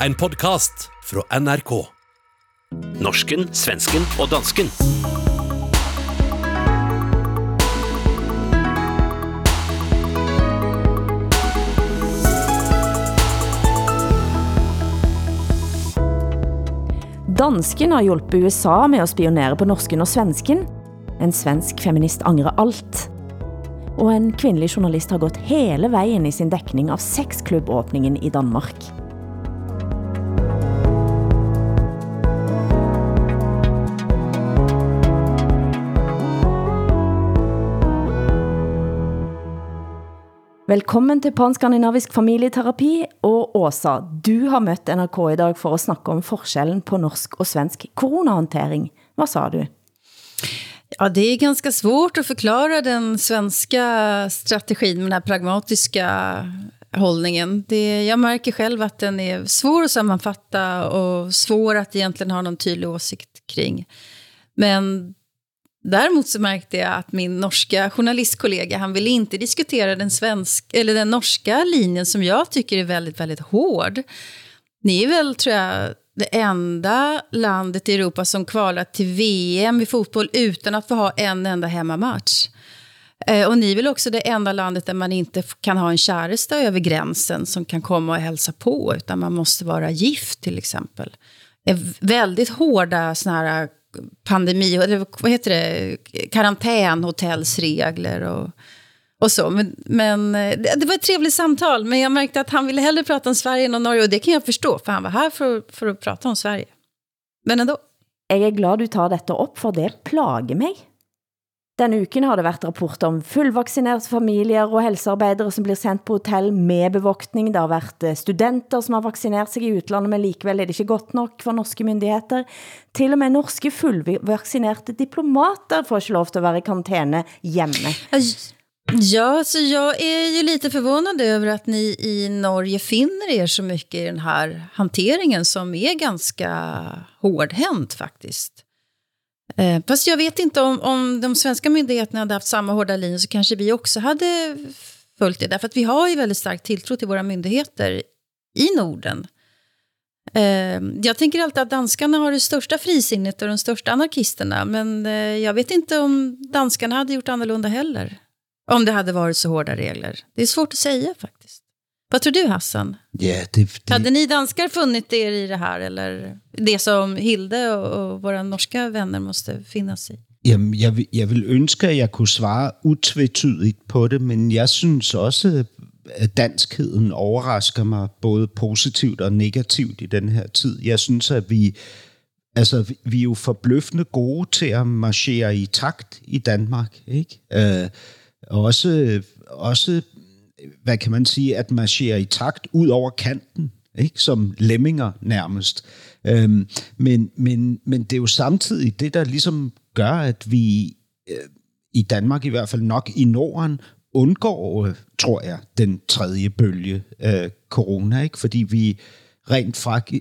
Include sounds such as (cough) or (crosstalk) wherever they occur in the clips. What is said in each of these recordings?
En podkast fra NRK. Norsken, svensken og dansken. Dansken har hjulpet USA med at spionere på norsken og svensken. En svensk feminist angrer alt. Og en kvindelig journalist har gått hele vejen i sin dækning av sexklubbåbningen i Danmark. Velkommen til Panskandinavisk familieterapi, og Åsa, du har mødt NRK i dag for at snakke om forskellen på norsk og svensk coronahantering. Hvad sa du? Ja, det är ganska svårt att förklara den svenska strategin med den här pragmatiska hållningen. Det, jag märker själv att den är svår att sammanfatta och svår att egentligen ha någon tydlig åsikt kring. Men däremot så märkte jag att min norska journalistkollega, han ville inte diskutera den, svensk, eller den norska linjen som jag tycker är väldigt, väldigt hård. Ni är väl, tror jag, det enda landet i Europa som kvalat till VM i fotboll utan att få ha en enda hemmamatch. Eh, och ni är väl också det enda landet där man inte kan ha en käresta över gränsen som kan komma och hälsa på, utan man måste vara gift till exempel. Eh, väldigt hårda såna här pandemi, eller vad heter det, karantänhotellsregler och, och så. Men, men eh, det, det var ett trevligt samtal, men jag märkte att han ville hellre prata om Sverige än om Norge, och det kan jag förstå, för han var här för, för att prata om Sverige. Men ändå. Jeg er glad du tar dette op, for det plager mig. Denne uken har det været rapporter om fullvaccinerede familier og helsearbejdere, som bliver sendt på hotel med bevoktning. Det har været eh, studenter, som har vaccineret sig i utlandet, men likevel er det ikke godt nok for norske myndigheter. Til og med norske fullvaccinerede diplomater får ikke lov til at være i karantæne hjemme. Ja, så jag är ju lite förvånad över att ni i Norge finner er så mycket i den här hanteringen som är ganska hårdhänt faktiskt. Eh, fast jag vet inte om, om de svenska myndigheterna hade haft samma hårda linje så kanske vi också hade följt det. Därför att vi har ju väldigt stark tilltro till våra myndigheter i Norden. Eh, jag tänker alltid att danskarna har det största frisinnet och de största anarkisterna. Men eh, jag vet inte om danskarna hade gjort annorlunda heller. Om det hade varit så hårda regler. Det är svårt att säga faktiskt. Vad tror du Hassan? Ja, det, det... Hade ni danskar funnit er i det här? Eller det som Hilde og, og våra norska vänner måste finnas i? Jamen, jeg, vil, jeg vil ønske, at jeg kunne svare utvetydigt på det, men jeg synes også, at danskheden overrasker mig både positivt og negativt i den her tid. Jeg synes, at vi, altså, vi, vi er jo forbløffende gode til at marchere i takt i Danmark. Ikke? Øh, også, også hvad kan man sige, at marchere i takt ud over kanten, ikke? som lemminger nærmest. Øhm, men, men, men det er jo samtidig det, der ligesom gør, at vi øh, i Danmark i hvert fald nok i Norden undgår, tror jeg, den tredje bølge af corona, ikke? fordi vi rent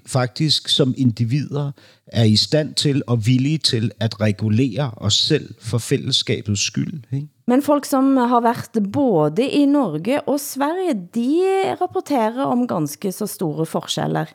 faktisk som individer er i stand til og villige til at regulere os selv for fællesskabets skyld. Ikke? Men folk som har været både i Norge og Sverige, de rapporterer om ganske så store forskjeller.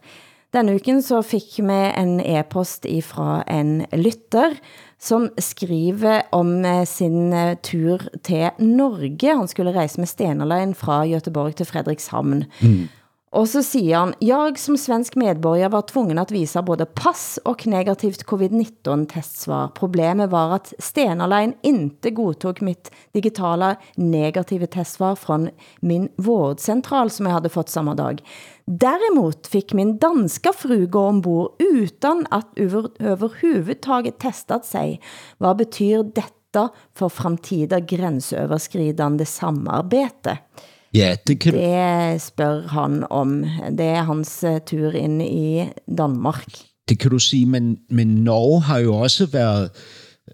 Denne uken så fik med en e-post fra en lytter, som skriver om sin tur til Norge. Han skulle rejse med Stenerlein fra Göteborg til Fredrikshavn. Mm. Og så siger han, jeg som svensk medborger var tvungen at visa både pass og negativt covid-19 testsvar. Problemet var at Stenerlein inte godtog mitt digitala negative testsvar från min vårdcentral som jeg havde fått samme dag. Däremot fick min danska fru gå ombord utan att överhuvudtaget testat sig. Vad betyder detta för framtida gränsöverskridande samarbete? Ja, det kan Det spørger han om. Det er hans uh, tur ind i Danmark. Det kan du sige, men, men Norge har jo også været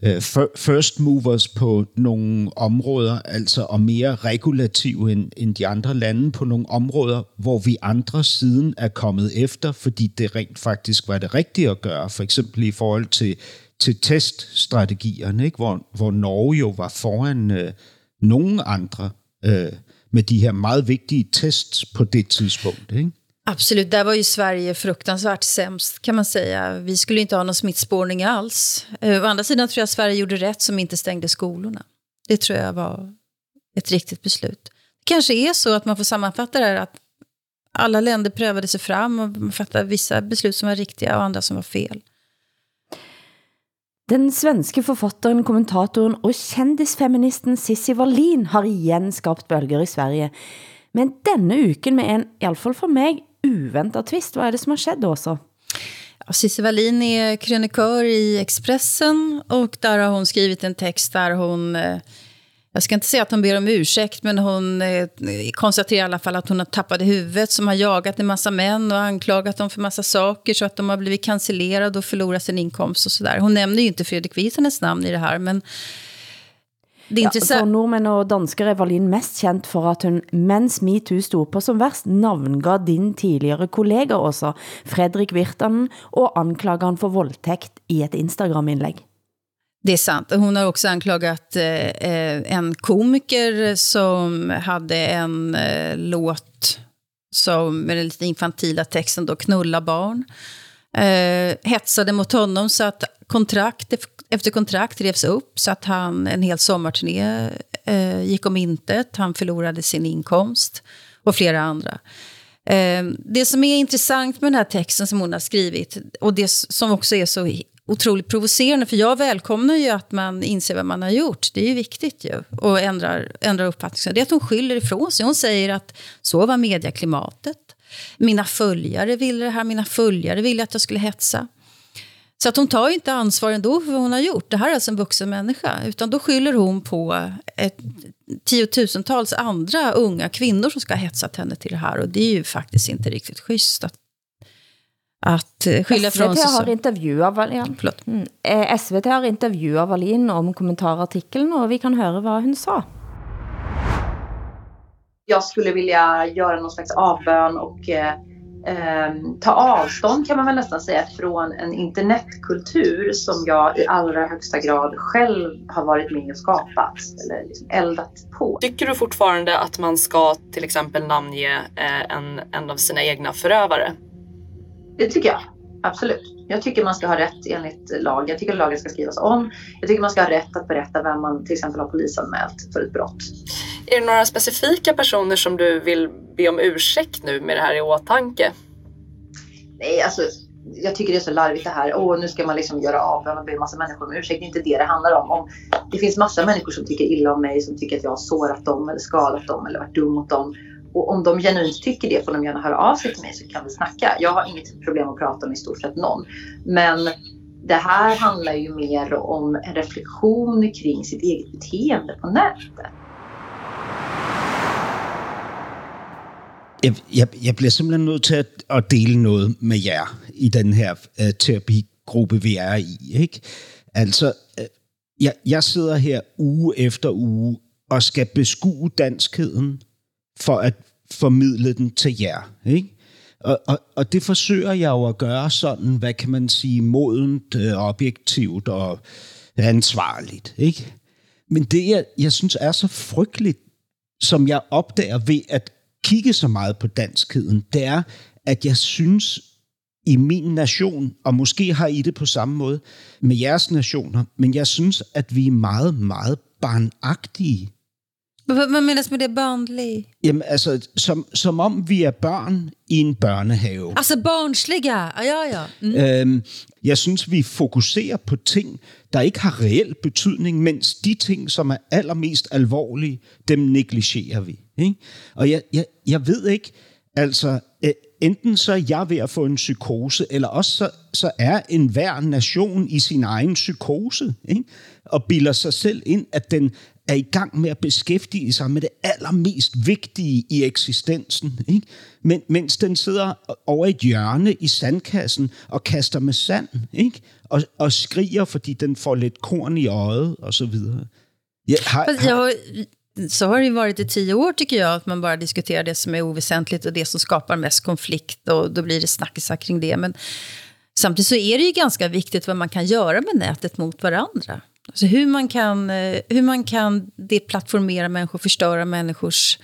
uh, first movers på nogle områder, altså og mere regulativ end, end de andre lande på nogle områder, hvor vi andre siden er kommet efter, fordi det rent faktisk var det rigtige at gøre, for eksempel i forhold til, til teststrategierne, ikke? Hvor, hvor Norge jo var foran uh, nogle andre uh, med de her meget vigtige tests på det tidspunkt. Ikke? Absolut, där var ju Sverige fruktansvärt sämst kan man säga. Vi skulle inte ha någon smittspårning alls. Eh, å andra sidan tror jag Sverige gjorde rätt som inte stängde skolorna. Det tror jag var ett riktigt beslut. Det kanske är så att man får sammanfatta det här att alla länder prövade sig fram och man fattade vissa beslut som var riktiga och andra som var fel. Den svenske forfatteren, kommentatoren og kendisfeministen Sissi Wallin har igen skabt bølger i Sverige. Men denne uken med en, i alla fall for mig, uventet twist. Hvad er det som har skett også? Ja, Cissi Wallin är krönikör i Expressen och där har hon skrivit en text där hon eh, jag ska inte säga att hon ber om ursäkt, men hon eh, konstaterar i alla fall att hon har tappat huvudet, som har jagat en massa män och anklagat dem för massa saker, så att de har blivit cancellerade och förlorat sin inkomst och sådär. Hon nämner ju inte Fredrik Virtanens namn i det här, men det är ja, intressant. For nordmænd og danskere er Wallin mest kendt for at hun, mens MeToo stod på som værst, navngav din tidligere kollega også, Fredrik Virtanen, og anklager han for voldtægt i et Instagram-indlæg. Det är sant. Hon har också anklagat eh, eh, en komiker som hade en eh, låt som, med den lite infantila texten då, knulla barn. Eh, hetsade mot honom så att kontrakt efter kontrakt revs upp så att han en hel sommarturné eh, gick om intet. Han förlorade sin inkomst och flera andra. Eh, det som är intressant med den här texten som hon har skrivit och det som också är så otroligt provocerande, för jag välkomnar ju att man inser vad man har gjort. Det är ju viktigt ju, och ändrar, ändrar uppfattning. Det är att hon skyller ifrån sig. Hon säger att så var medieklimatet. Mina följare ville det här, mina följare ville att jag skulle hetsa. Så att hon tar ju inte ansvar ändå för vad hon har gjort. Det här är alltså en vuxen människa. Utan då skyller hon på ett, tiotusentals andra unga kvinnor som ska ha hetsat henne till det här. Och det är ju faktiskt inte riktigt schysst att att skylla från sig. SVT har intervjuat Wallin. Ja, mm. Eh, SVT har intervjuat Wallin om kommentarartikeln och vi kan höra vad hon sa. Jag skulle vilja göra någon slags avbön och eh, eh, ta avstånd kan man väl nästan säga från en internetkultur som jag i allra högsta grad själv har varit med och skapat eller liksom eldat på. Tycker du fortfarande att man ska till exempel namnge eh, en, en av sina egna förövare? Det tycker jag. Absolut. Jag tycker man ska ha rätt enligt lag. Jag tycker lagen ska skrivas om. Jag tycker man ska ha rätt att berätta vem man till exempel har polisanmält för ett brott. Är det några specifika personer som du vill be om ursäkt nu med det här i åtanke? Nej, alltså jag tycker det är så larvigt det här. Åh, nu ska man liksom göra av och be en massa människor om ursäkt. Det är inte det det handlar om. om. Det finns massa människor som tycker illa om mig, som tycker att jag har sårat dem eller skadat dem eller varit dum mot dem. Och om de genuint tycker det får de gärna höra av sig till mig så kan vi snacka. Jag har inget problem att prata med i stort sett någon. Men det här handlar ju mer om en reflektion kring sitt eget beteende på nätet. Jeg, jeg, jeg bliver simpelthen nødt til at, at dele noget med jer i den her uh, terapigruppe, vi er i. Ikke? Altså, uh, jeg, jeg sidder her uge efter uge og skal beskue danskheden for at formidle den til jer. Ikke? Og, og, og det forsøger jeg jo at gøre sådan, hvad kan man sige, modent, øh, objektivt og ansvarligt. Ikke? Men det, jeg, jeg synes er så frygteligt, som jeg opdager ved at kigge så meget på danskheden, det er, at jeg synes i min nation, og måske har I det på samme måde med jeres nationer, men jeg synes, at vi er meget, meget barnagtige hvad menes med det barnlige? Jamen, altså, som, som om vi er børn i en børnehave. Altså barnslige, ja, ja. Mm. Øhm, jeg synes, vi fokuserer på ting, der ikke har reel betydning, mens de ting, som er allermest alvorlige, dem negligerer vi. Ikke? Og jeg, jeg, jeg ved ikke, altså, enten så er jeg ved at få en psykose, eller også så, så er enhver nation i sin egen psykose, ikke? og bilder sig selv ind, at den er i gang med at beskæftige sig med det allermest vigtige i eksistensen, ikke? Men, mens den sidder over et hjørne i sandkassen og kaster med sand, ikke? Og, og skriger, fordi den får lidt korn i øjet og så vidare. Ja, har, har... så har det varit i tio år tycker jag, att man bara diskuterar det som är oväsentligt och det som skapar mest konflikt och då blir det snackisar kring det. Men samtidigt så är det ju ganska viktigt vad man kan göra med nätet mot varandra. Alltså hur man kan, eh, hur man kan deplattformera människor, förstöra människors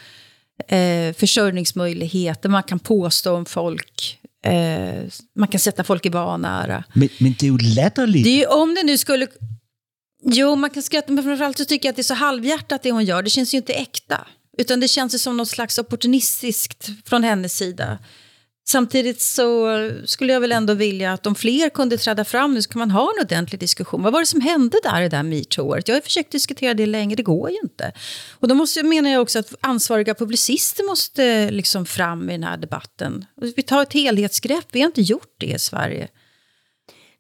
eh, försörjningsmöjligheter, man kan påstå om folk, eh, man kan sätta folk i vanära. Men, men det är ju latterligt. Det är ju, om det nu skulle... Jo, man kan skratta, men framförallt så tycker jag att det är så halvhjärtat det hon gör. Det känns ju inte äkta. Utan det känns ju som något slags opportunistiskt från hennes sida. Samtidigt så skulle jag väl ändå vilja att om fler kunde träda fram nu så kan man ha en ordentlig diskussion. Vad var det som hände där i det där metoo-året? Jag har försökt diskutera det länge, det går ju inte. Och då måste, menar jag också att ansvariga publicister måste liksom fram i den här debatten. Vi tar ett helhetsgrepp, vi har inte gjort det i Sverige.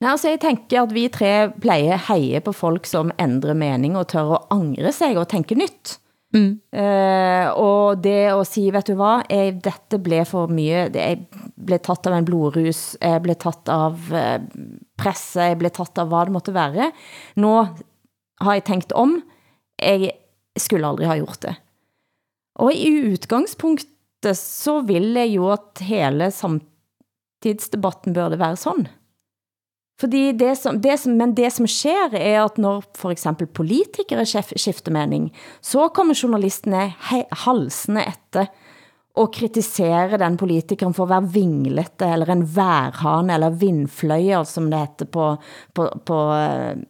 Nej, altså jeg tænker at vi tre plejer heje på folk som ændrer mening og tør at angre sig og tænke nytt. Mm. Uh, og det at sige, vet du hvad, jeg, dette blev for mye, jeg blev tatt av en blodrus, jeg blev tatt av eh, uh, presse, jeg blev tatt av hvad det måtte være. Nå har jeg tænkt om, jeg skulle aldrig ha gjort det. Og i udgangspunktet så vil jeg jo at hele samtidsdebatten burde være sådan. Fordi det som, det som, men det som sker er at når for eksempel politikere skifter mening, så kommer journalistene halsende etter og kritisere den politikeren for at være vinglete, eller en værhan, eller vindfløjer, som det heter på, på, på uh,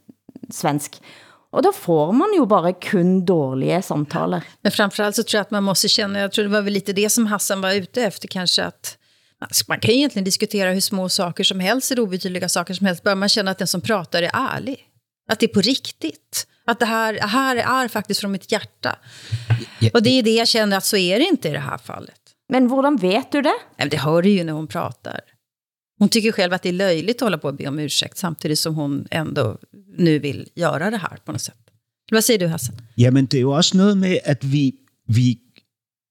svensk. Och då får man ju bara kun dåliga samtaler. Men framförallt så tror jag att man måste känna, jag tror det var väl lite det som Hassan var ute efter kanske, att man kan egentligen diskutera hur små saker som helst, eller obetydliga saker som helst, bara man känner att den som pratar är ärlig. Att det är på riktigt. Att det här, här är faktiskt från mitt hjärta. Och det är det jag känner att så är det inte i det här fallet. Men hur vet du det? Det hör du ju när hon pratar. Hon tycker själv att det är löjligt att hålla på och be om ursäkt samtidigt som hon ändå nu vill göra det här på något sätt. Vad säger du Hassan? Ja, men det är ju också noget med, att vi, vi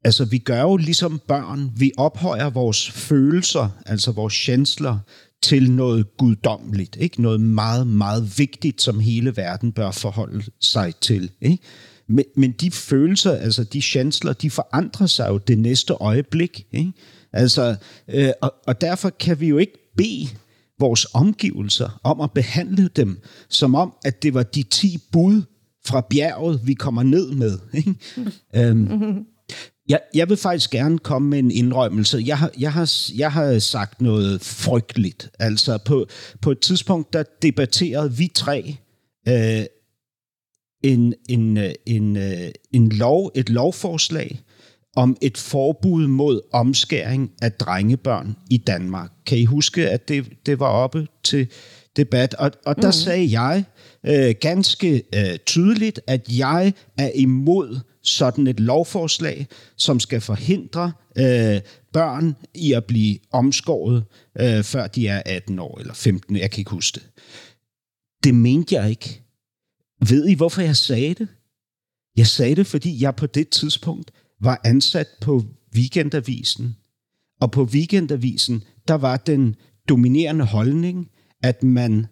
Altså, vi gør jo ligesom børn. Vi ophøjer vores følelser, altså vores chancellor, til noget guddommeligt. Ikke? Noget meget, meget vigtigt, som hele verden bør forholde sig til. Ikke? Men, men de følelser, altså de chancellor, de forandrer sig jo det næste øjeblik. Ikke? Altså, øh, og, og derfor kan vi jo ikke bede vores omgivelser om at behandle dem, som om, at det var de 10 bud fra bjerget, vi kommer ned med. Ikke? (laughs) øhm, jeg, jeg vil faktisk gerne komme med en indrømmelse. Jeg har, jeg har, jeg har sagt noget frygteligt. Altså på, på et tidspunkt, der debatterede vi tre øh, en, en, en, øh, en lov, et lovforslag om et forbud mod omskæring af drengebørn i Danmark. Kan I huske, at det, det var oppe til debat? Og, og der mm. sagde jeg øh, ganske øh, tydeligt, at jeg er imod sådan et lovforslag, som skal forhindre øh, børn i at blive omskåret, øh, før de er 18 år eller 15, jeg kan ikke huske det. Det mente jeg ikke. Ved I, hvorfor jeg sagde det? Jeg sagde det, fordi jeg på det tidspunkt var ansat på Weekendavisen. Og på Weekendavisen, der var den dominerende holdning, at man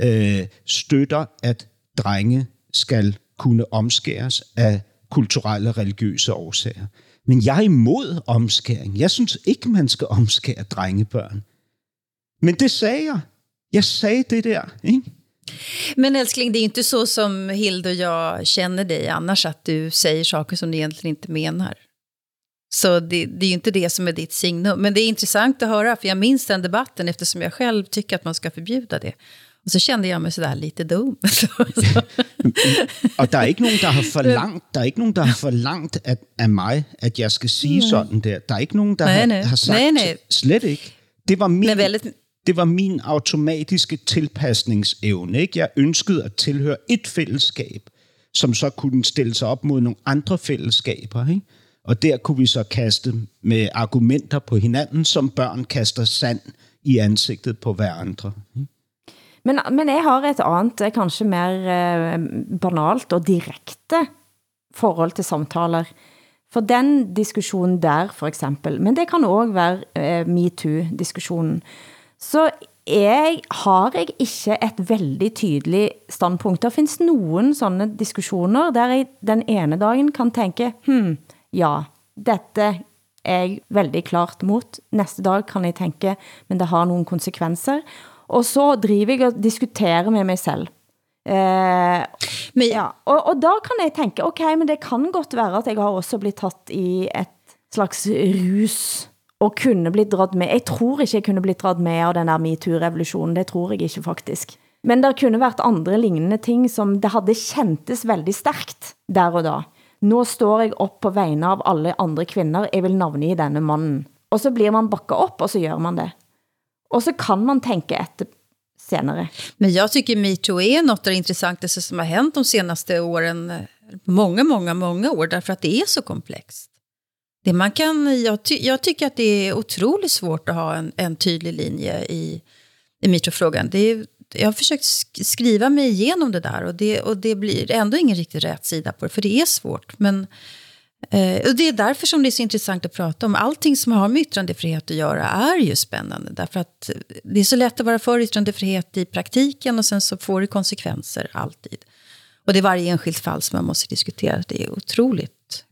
øh, støtter, at drenge skal kunne omskæres af kulturelle og religiøse årsager. Men jeg er imod omskæring. Jeg synes ikke, man skal omskære drengebørn. Men det sagde jeg. Jeg sagde det der, ikke? Men älskling, det är inte så som Hilde och jag känner dig annars, att du säger saker som du egentligen inte menar. Så det, det är ju inte det som är ditt signum. Men det är intressant att höra, för jag minns den debatten eftersom jag själv tycker att man ska förbjuda det. Og så kände jeg mig sådär lite dum. og der er ikke nogen, der har (laughs) forlangt, der er ikke nogen, der har forlangt at, af mig, at jeg skal sige nej. sådan der. Der er ikke nogen, der nej, har, nej. har sagt nej, nej. slet ikke. Det var min, det var min automatiske tilpasningsevne. Ikke? Jeg ønskede at tilhøre et fællesskab, som så kunne stille sig op mod nogle andre fællesskaber. Ikke? Og der kunne vi så kaste med argumenter på hinanden, som børn kaster sand i ansigtet på hver andre. Ikke? Men, men jeg har et andet, kanskje mer eh, banalt og direkte forhold til samtaler. For den diskussionen der, for eksempel, men det kan også være eh, MeToo-diskussionen, så jeg, har jeg ikke et veldig tydelig standpunkt. Der findes nogen sådanne diskussioner, der jeg den ene dagen kan tænke, hmm, ja, dette er jeg veldig klart mot. Næste dag kan jeg tænke, men det har nogle konsekvenser. Og så driver jeg og diskuterer med mig selv. Eh, men, ja, og, og da kan jeg tænke, ok, men det kan godt være at jeg har også blitt tatt i et slags rus og kunne blitt dratt med. Jeg tror ikke jeg kunne blitt dratt med av den der MeToo-revolutionen, det tror jeg ikke faktisk. Men der kunne vært andre lignende ting, som det hadde kjentes veldig stærkt der og da. Nå står jeg op på vegne av alle andre kvinder, jeg vil navne i denne mannen. Og så blir man bakket op, og så gør man det. Og så kan man tänka efter senere. Men jag tycker MeToo är något av det intressantaste som har hänt de senaste åren, många, många, många år, därför att det är så komplext. Det man kan, jag, ty, jag tycker att det är otroligt svårt att ha en, en tydlig linje i, i MeToo-frågan. Det är, jag har försökt skriva mig igenom det där och det, och det blir ändå ingen riktigt rätt sida på det, för det är svårt. Men Eh, och det är därför som det är så intressant att prata om. Allting som har med yttrandefrihet att göra är ju spännande. Därför att det är så lätt att vara för yttrandefrihet i praktiken och sen så får det konsekvenser alltid. Och det är varje enskilt fall som man måste diskutera. Det är otroligt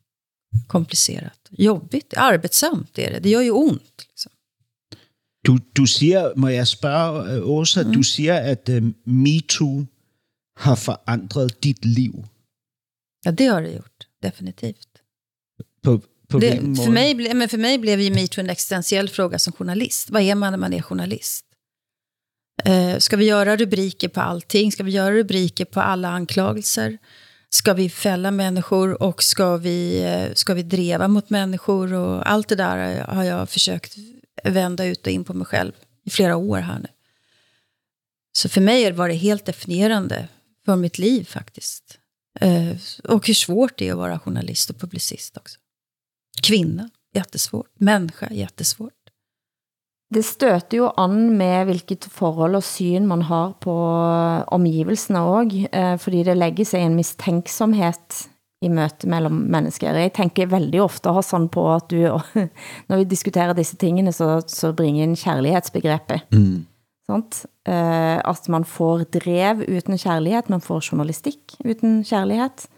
komplicerat. Jobbigt, arbetsamt är det. Det gör ju ont. Liksom. Du, du siger, må jeg spørge, øh, Åsa, mm. du siger, at uh, MeToo har forandret dit liv. Ja, det har det gjort. Definitivt. På, på det, för, mig, men för mig blev ju metoo en existentiell fråga som journalist. Vad är man när man är journalist? Eh, ska vi göra rubriker på allting? Ska vi göra rubriker på alla anklagelser? Ska vi fälla människor och ska vi, eh, ska vi dreva mot människor? Och allt det där har jag försökt vända ut och in på mig själv i flera år här nu. Så för mig var det helt definierande för mitt liv faktiskt. Eh, och hur svårt det är att vara journalist och publicist också. Kvinna, jättesvårt. Människa, jättesvårt. Det støter jo an med hvilket forhold og syn man har på omgivelsene også, eh, fordi det lægger sig en mistænksomhed i møte mellem mennesker. Jeg tænker veldig ofte har sådan på, at du, (laughs) når vi diskuterer disse tingene, så, så bringer en kærlighedsbegrebet. Mm. Sant? Uh, at man får drev uden kærlighed, man får journalistik uden kærlighed,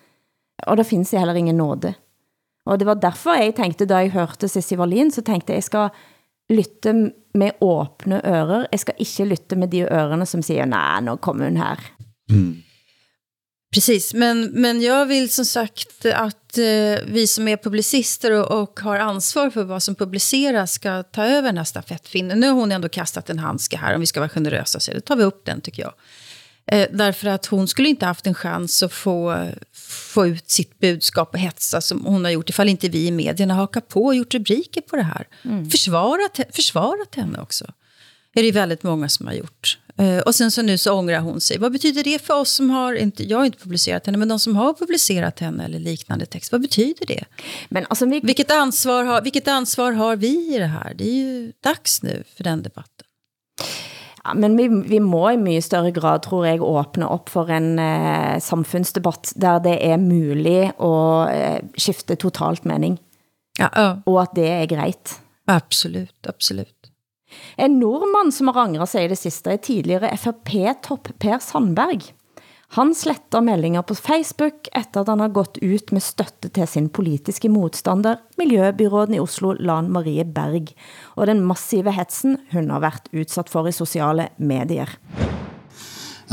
og der findes heller ingen nåde. Og det var derfor jeg tænkte, da jeg hørte Sissi Wallin, så tænkte jeg, jeg skal lytte med åbne ører. Jeg skal ikke lytte med de ørerne som siger, nej, nu kommer hun her. Mm. Precis, men, men jag vill som sagt att eh, vi som är publicister och, och har ansvar för vad som publiceras ska ta över den här stafettfinnen. Nu har hon ändå kastat en handske här, om vi ska vara generösa, så då tar vi upp den tycker jag. Eh, därför att hon skulle inte haft en chans att få, få ut sitt budskap och hetsa som hon har gjort ifall inte vi i medierna hakar på och gjort rubriker på det här. Mm. Försvarat, försvarat henne också. Det är det väldigt många som har gjort. Uh, och sen så nu så ångrar hon sig. Vad betyder det för oss som har, inte, jag har inte publicerat henne, men de som har publicerat henne eller liknande text, vad betyder det? Men alltså, vi... vilket, ansvar har, vilket ansvar har vi i det här? Det är ju dags nu för den debatten. Ja, men vi, vi må i mye større grad, tror jeg, åbne op for en eh, samfundsdebatt, der det er muligt at eh, skifte totalt mening. Ja, ja. Og at det er greit. Absolut, absolut. En nordmand, som har angret sig i det sidste, er tidligere FRP-topp Per Sandberg. Han sletter meldinger på Facebook efter at han har gått ut med støtte til sin politiske modstander, Miljøbyråden i Oslo, Lan Marie Berg, og den massive hetsen hun har været udsat for i sociale medier.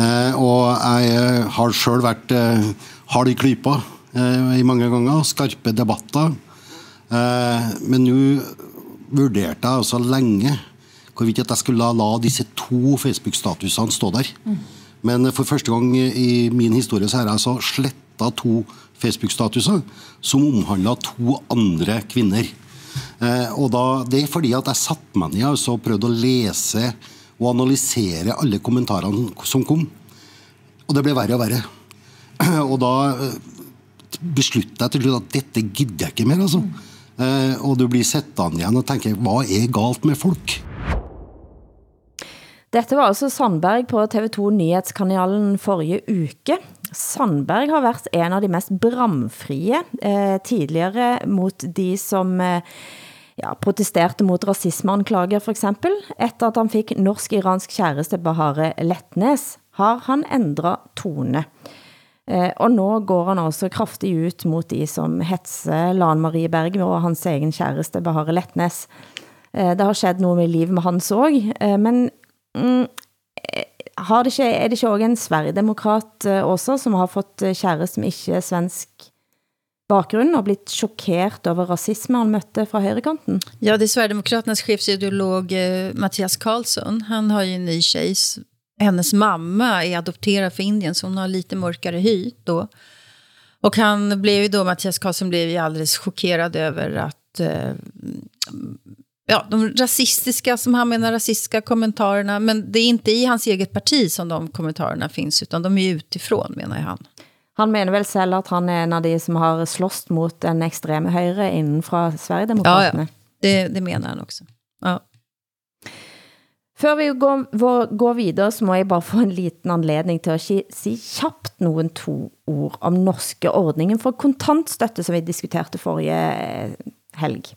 Eh, og jeg har selv været eh, hard i klypa eh, i mange ganger, skarpe debatter. Eh, men nu vurderte jeg altså længe hvorvidt jeg skulle la, la disse to Facebook-statusene stå der. Mm. Men for første gang i min historie så har jeg altså sletta to Facebook-statuser som omhandla to andre kvinner. Eh, og da, Det er fordi at jeg satte meg ned altså, og prøvde å lese og analysere alle kommentarene som kom. Og det ble verre og verre. (clears throat) Og da eh, besluttet jeg til slutt at dette gidder jeg ikke mer. altså. Eh, og du blir sittende igjen og tenker hva er galt med folk? Dette var altså Sandberg på TV2 Nyhetskanalen forrige uke. Sandberg har været en av de mest bramfrie eh, tidligere mot de som eh, ja, protesterte mot rasismeanklager for eksempel. Efter at han fik norsk-iransk kæreste Bahare Letnes, har han ændret tone. Eh, og nu går han altså også kraftigt ut mot de som hetser Lan Marie Berg og hans egen kæreste Bahare Letnes. Eh, det har skett noget med liv med hans også, eh, men mm, eh, har det ikke, er det ikke også en sverigedemokrat uh, også, som har fått eh, uh, kjære som ikke er svensk bakgrund og blitt chokeret over rasisme han mötte fra højrekanten? Ja, det är Sverigedemokraternas chefsideolog eh, Mattias Karlsson. Han har ju en ny tjej. Hennes mamma är adopterad för Indien, så hon har lite mörkare hy då. Och han blev ju då, Mattias Karlsson blev ju alldeles chockerad över att eh, ja, de rasistiska, som han menar, rasistiska kommentarerna. Men det är inte i hans eget parti som de kommentarerna finns, utan de är utifrån, menar han. Han mener vel selv at han er en av de som har slåst mot en ekstreme højre inden fra Sverigedemokraterne. Ja, ja. Det, det menar han också. Ja. Før vi går, vår, går videre, så må jeg bare få en liten anledning til at si, kjapt nogen to ord om norske ordningen for kontantstøtte, som vi diskuterte forrige eh, helg.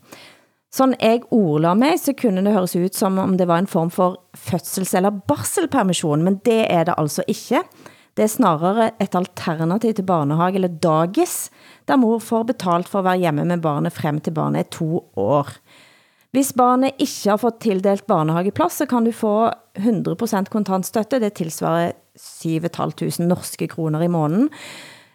Sådan jeg ordla mig, så kunne det høres ut som om det var en form for fødsels- eller barselpermission, men det er det altså ikke. Det er snarere et alternativ til barnehage eller dagis, der mor får betalt for at være hjemme med barnet frem til barnet er to år. Hvis barnet ikke har fått tildelt barnehageplads, så kan du få 100% kontantstøtte. Det tilsvarer 7.500 norske kroner i måneden.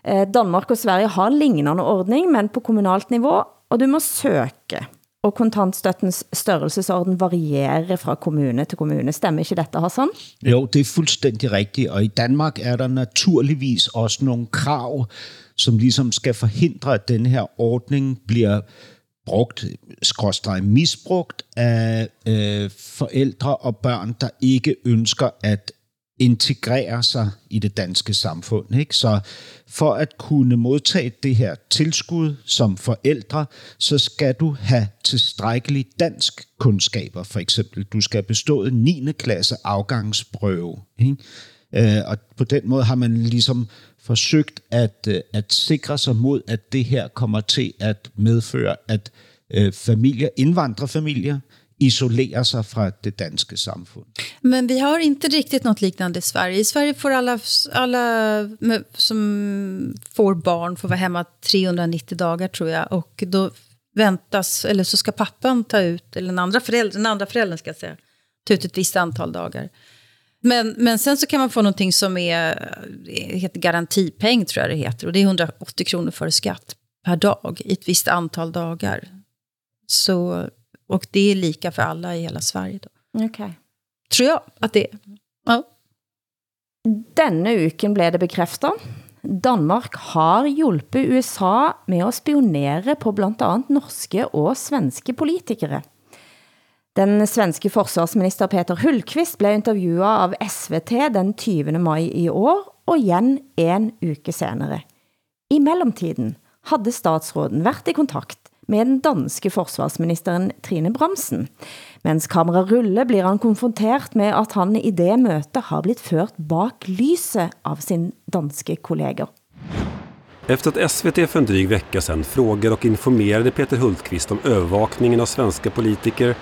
Eh, Danmark og Sverige har lignende ordning, men på kommunalt niveau, og du må søge. Og kontantstøttens størrelsesorden varierer fra kommune til kommune. Stemmer ikke dette, Hassan? Jo, det er fuldstændig rigtigt, og i Danmark er der naturligvis også nogle krav, som ligesom skal forhindre, at den her ordning bliver brugt, skråstrej misbrugt af øh, forældre og børn, der ikke ønsker at integrere sig i det danske samfund. Ikke? Så for at kunne modtage det her tilskud som forældre, så skal du have tilstrækkelig dansk kundskaber. For eksempel, du skal have bestået 9. klasse afgangsprøve. Ikke? Øh, og på den måde har man ligesom forsøgt at, øh, at sikre sig mod, at det her kommer til at medføre, at øh, familier, indvandrerfamilier, isolerar sig fra det danske samfund. Men vi har inte riktigt något liknande i Sverige. I Sverige får alla, alla som får barn får vara hemma 390 dagar tror jag. Och då väntas, eller så ska pappan ta ut, eller den andra föräldern, den andra föräldern ska jag säga, ta ut ett visst antal dagar. Men, men sen så kan man få någonting som är, heter garantipeng tror jag det heter. Och det är 180 kronor för skatt per dag i ett visst antal dagar. Så, och det är lika för alla i hela Sverige då. Okay. Tror jag att det är. Ja. Denne uken blev det bekræftet. Danmark har hjulpet USA med at spionere på blandt andet norske og svenske politikere. Den svenske forsvarsminister Peter Hultqvist blev intervjuet av SVT den 20. maj i år, og igen en uke senere. I mellemtiden havde statsråden været i kontakt med den danske forsvarsministeren Trine Bramsen. Mens kamera rulle blir han konfronteret med, at han i det møte har blitt ført bak lyset av sin danske kolleger. Efter att SVT för en dryg vecka sedan frågade och informerade Peter Hultqvist om övervakningen av svenska politiker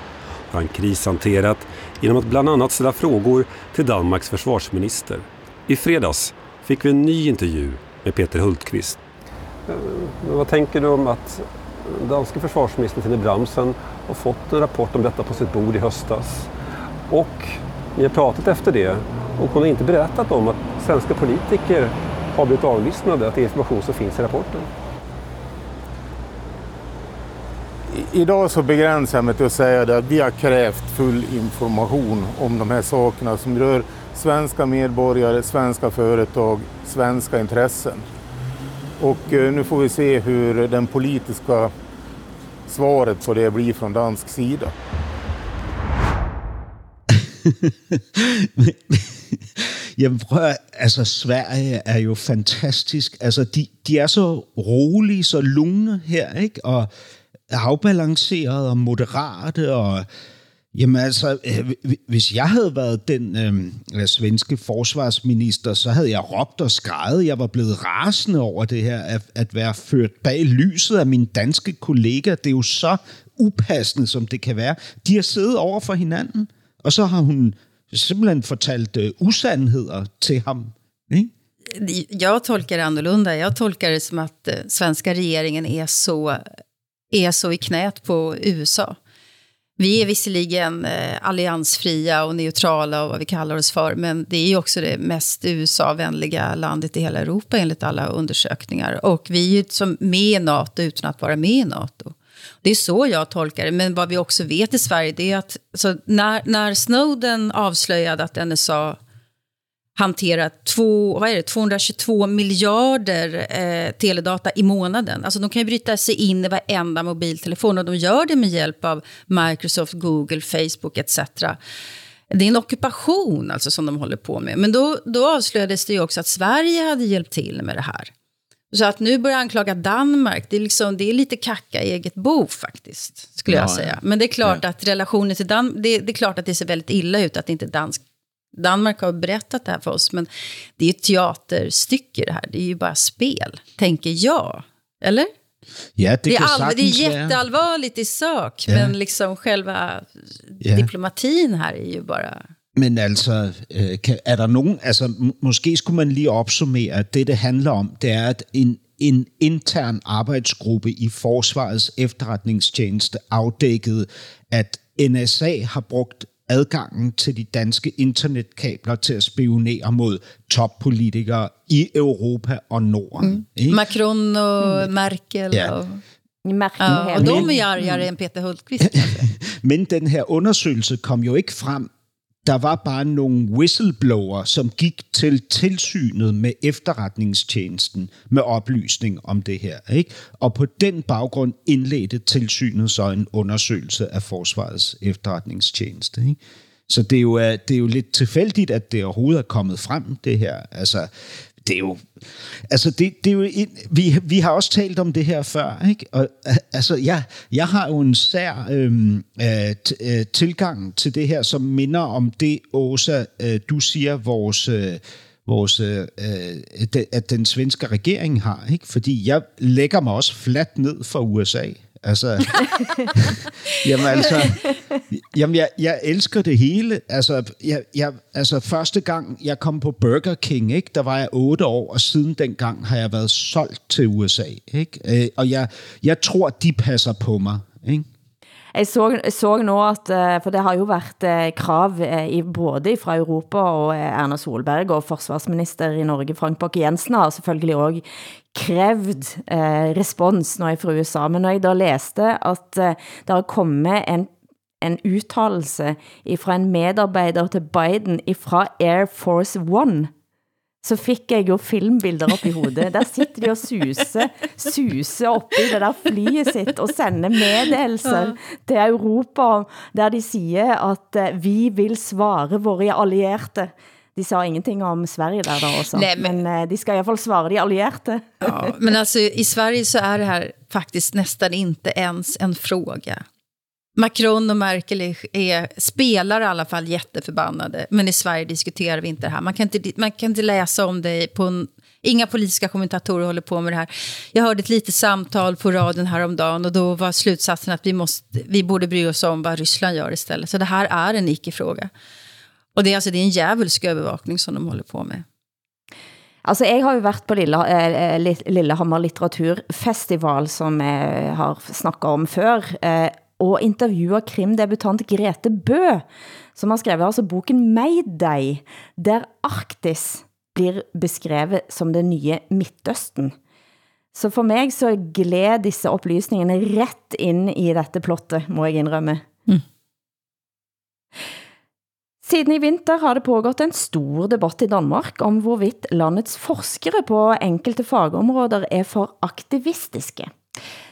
har han krishanterat genom att bland annat ställa frågor till Danmarks försvarsminister. I fredags fick vi en ny intervju med Peter Hultqvist. Men vad tänker du om att danske försvarsministern Tine Bramsen har fått en rapport om detta på sitt bord i höstas. Och vi har pratat efter det och hon har inte berättat om att svenska politiker har blivit avlyssnade, att det är information som finns i rapporten. Idag så begränsar jag mig till att säga det att vi har krävt full information om de här sakerna som rör svenska medborgare, svenska företag, svenska intressen. Och eh, nu får vi se hur den politiska svaret på det blir från dansk sida. (laughs) Jamen prøv altså Sverige er jo fantastisk. Altså de, de er så rolige, så lugne her, ikke? Og afbalanceret og moderate og Jamen altså, øh, hvis jeg havde været den øh, øh, svenske forsvarsminister, så havde jeg råbt og skrejet. Jeg var blevet rasende over det her, at, at være ført bag lyset af mine danske kollegaer. Det er jo så upassende, som det kan være. De har siddet over for hinanden, og så har hun simpelthen fortalt øh, usandheder til ham. Ikke? Jag tolkar det annorlunda. Jag tolkar det som att øh, svenska regeringen är så, är så i knät på USA. Vi är visserligen eh, alliansfria och neutrala och vad vi kallar oss för, men det är ju också det mest USA-vänliga landet i hela Europa enligt alla undersökningar. Och vi är ju som med i NATO utan att vara med i NATO. Det är så jag tolkar det. Men vad vi också vet i Sverige det är att så när, när Snowden avslöjade att NSA hanterat två, vad är det, 222 miljarder eh, teledata i månaden. Alltså de kan ju bryta sig in i varenda mobiltelefon och de gör det med hjälp av Microsoft, Google, Facebook etc. Det är en ockupation alltså som de håller på med. Men då, då avslöjades det ju också att Sverige hade hjälpt till med det här. Så att nu börja anklaga Danmark, det är, liksom, det är lite kacka i eget bo faktiskt, skulle ja, jag säga. Men det är klart ja. att relationen till Danmark, det, det, är klart att det ser väldigt illa ut att inte dansk Danmark har berättat det här för oss, men det är ett teaterstycke det här. Det är ju bara spel, tänker jag. Eller? Ja, det, det, är all, det är jätteallvarligt i sak, ja. men liksom själva ja. diplomatin här är ju bara... Men altså, øh, er der nogen, altså måske skulle man lige opsummere, at det det handler om, det er, at en, en intern arbejdsgruppe i Forsvarets efterretningstjeneste afdækkede, at NSA har brugt adgangen til de danske internetkabler til at spionere mod toppolitikere i Europa og Norden. Mm. Ikke? Macron og mm. Merkel. Ja. Og... Merkel ja, og de er argere end Peter Hultqvist. (laughs) Men den her undersøgelse kom jo ikke frem der var bare nogle whistleblower, som gik til tilsynet med efterretningstjenesten med oplysning om det her. Ikke? Og på den baggrund indledte tilsynet så en undersøgelse af Forsvarets efterretningstjeneste. Ikke? Så det er, jo, øh, det er jo lidt tilfældigt, at det overhovedet er kommet frem, det her. Altså, det er jo... Altså, det, det er jo en, vi, vi har også talt om det her før, ikke? Og, altså, jeg, jeg har jo en sær øhm, øh, øh, tilgang til det her, som minder om det, Åsa, øh, du siger, vores... Øh, vores, øh, øh at den svenske regering har. Ikke? Fordi jeg lægger mig også fladt ned for USA. Altså, (laughs) jamen altså, jamen jeg, jeg elsker det hele. Altså, jeg, jeg, altså, første gang jeg kom på Burger King, ikke, der var jeg otte år, og siden dengang har jeg været solgt til USA. Ikke? Øh, og jeg, jeg tror, de passer på mig. Ikke? Jeg så, så nå at, eh, for det har jo været eh, krav eh, i både fra Europa og Erna Solberg og forsvarsminister i Norge, Frank Bakke Jensen, har selvfølgelig også krævd eh, respons når jeg fra USA. Men når jeg da læste at eh, der har kommet en en uttalelse fra en medarbejder til Biden fra Air Force One, så fik jeg jo filmbilder op i hovedet. Der sitter de og suser, suser op i det der flyet sitt og sender meddelelser til Europa, der de siger, at eh, vi vil svare våre allierede. De sa ingenting om Sverige där då också. Nej, men, men eh, de ska i alla fall svara de allierade. Ja, men alltså i Sverige så är det här faktiskt nästan inte ens en fråga. Macron och Merkel är, är, spelar i alla fall jätteförbannade. Men i Sverige diskuterar vi inte det här. Man kan inte, man kan inte läsa om det på en, Inga politiska kommentatorer håller på med det här. Jag hörde ett litet samtal på radion häromdagen och då var slutsatsen att vi, måste, vi borde bry oss om vad Ryssland gör istället. Så det här är en icke-fråga. Och det är, alltså, det er en djävulsk övervakning som de håller på med. Altså, jeg har jo været på Lille, eh, eh Lillehammer Litteraturfestival, som jeg har snakket om før, eh, og interviewer krimdebutant Grete Bø, som har skrevet altså boken Mayday, der Arktis blir beskrevet som det nye Midtøsten. Så for mig så gled disse oplysningene ret ind i dette plottet, må jeg indrømme. Mm. Siden i vinter har det pågått en stor debatt i Danmark om hvorvidt landets forskere på enkelte fagområder er for aktivistiske.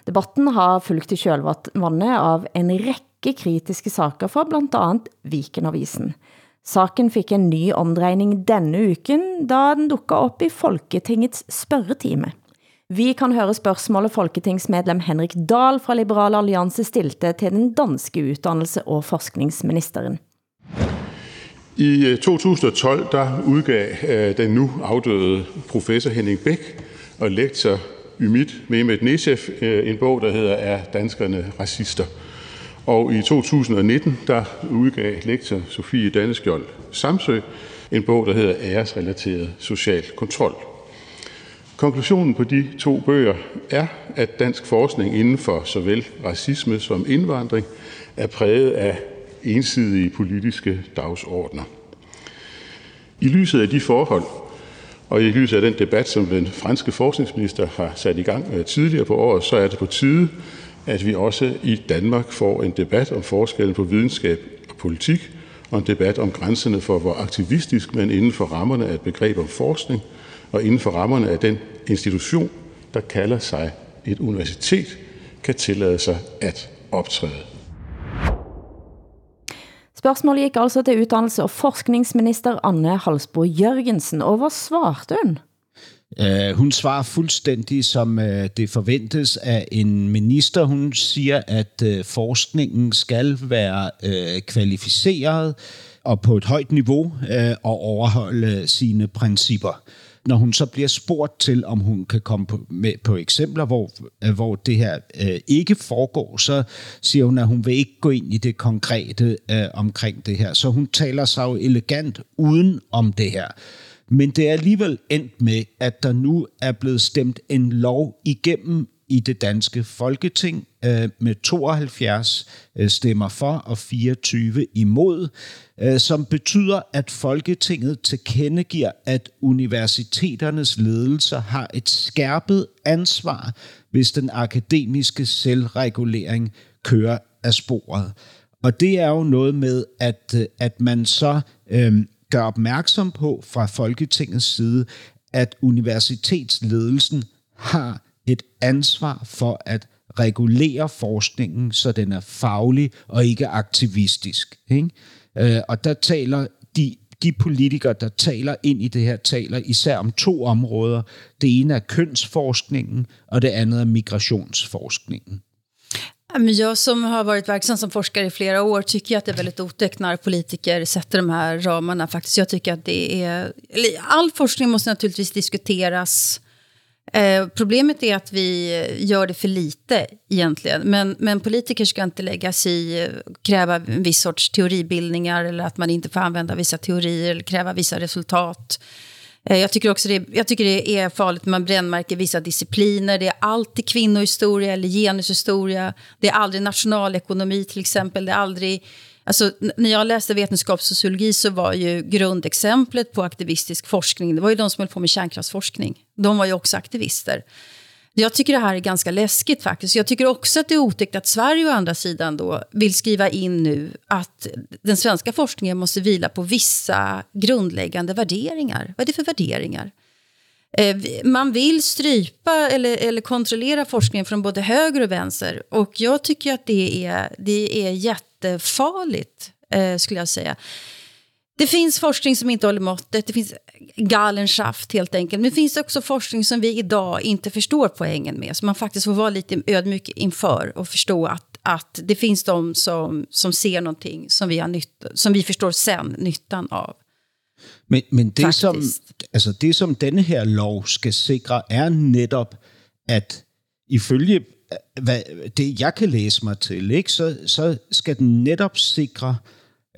Debatten har fulgt i kjølvandet av en række kritiske saker fra blandt andet Vikenavisen. Saken fik en ny omdrejning denne uken, da den dukker op i Folketingets spørgetime. Vi kan høre spørgsmålet Folketingsmedlem Henrik Dahl fra Liberal Alliance stilte til den danske uddannelse- og forskningsministeren. I øh, 2012 der udgav øh, den nu afdøde professor Henning Bæk og lektor Ymit Mehmet Nesef øh, en bog, der hedder Er danskerne racister? Og i 2019 der udgav lektor Sofie Danneskjold Samsø en bog, der hedder Æresrelateret social kontrol. Konklusionen på de to bøger er, at dansk forskning inden for såvel racisme som indvandring er præget af ensidige politiske dagsordner. I lyset af de forhold, og i lyset af den debat, som den franske forskningsminister har sat i gang øh, tidligere på året, så er det på tide, at vi også i Danmark får en debat om forskellen på videnskab og politik, og en debat om grænserne for, hvor aktivistisk man inden for rammerne af et begreb om forskning, og inden for rammerne af den institution, der kalder sig et universitet, kan tillade sig at optræde. Spørgsmålet gik altså til uddannelse- og forskningsminister Anne Halsbo Jørgensen, og hvad svarte hun? Uh, hun svarer fuldstændig som uh, det forventes af en minister. Hun siger, at uh, forskningen skal være uh, kvalificeret og på et højt niveau uh, og overholde sine principper når hun så bliver spurgt til, om hun kan komme på, med, på eksempler, hvor, øh, hvor det her øh, ikke foregår, så siger hun, at hun vil ikke gå ind i det konkrete øh, omkring det her. Så hun taler sig jo elegant uden om det her. Men det er alligevel endt med, at der nu er blevet stemt en lov igennem i det danske folketing øh, med 72 øh, stemmer for og 24 imod, øh, som betyder, at Folketinget tilkendegiver, at universiteternes ledelser har et skærpet ansvar, hvis den akademiske selvregulering kører af sporet. Og det er jo noget med, at, øh, at man så øh, gør opmærksom på fra Folketingets side, at universitetsledelsen har et ansvar for at regulere forskningen, så den er faglig og ikke aktivistisk. Ikke? Øh, og der taler de, de politikere, der taler ind i det her, taler især om to områder. Det ene er kønsforskningen, og det andet er migrationsforskningen. Men jag som har varit verksam som forskare i flera år tycker att det är väldigt otäckt när politiker sätter de här ramarna. Faktiskt. Jag tycker att det är... All forskning måste naturligtvis diskuteras Eh, problemet är att vi gör det för lite egentligen. Men, men politiker ska inte lägga sig i, kräva en viss sorts teoribildningar eller att man inte får använda vissa teorier eller kräva vissa resultat. Eh, jag tycker också det, jag tycker det är farligt när man brännmärker vissa discipliner. Det är alltid kvinnohistoria eller genushistoria. Det är aldrig nationalekonomi till exempel. Det är aldrig Alltså, när jag läste vetenskapssociologi så var ju grundexemplet på aktivistisk forskning, det var ju de som höll på med kärnkraftsforskning. De var ju också aktivister. Jag tycker det här är ganska läskigt faktiskt. Jag tycker också att det är otäckt att Sverige å andra sidan då vill skriva in nu att den svenska forskningen måste vila på vissa grundläggande värderingar. Vad är det för värderingar? Eh, man vill strypa eller, eller kontrollera forskningen från både höger och vänster. Och jag tycker att det är, det är jättefarligt, eh, skulle jag säga. Det finns forskning som inte håller måttet, det finns galenschaft helt enkelt. Men det finns också forskning som vi idag inte förstår poängen med. Som man faktiskt får vara lite ödmjuk inför och förstå att, att det finns de som, som ser någonting som vi, har nytta, som vi förstår sen nyttan av. Men, men det, som, altså det, som denne her lov skal sikre, er netop, at ifølge hvad, det, jeg kan læse mig til, ikke, så, så skal den netop sikre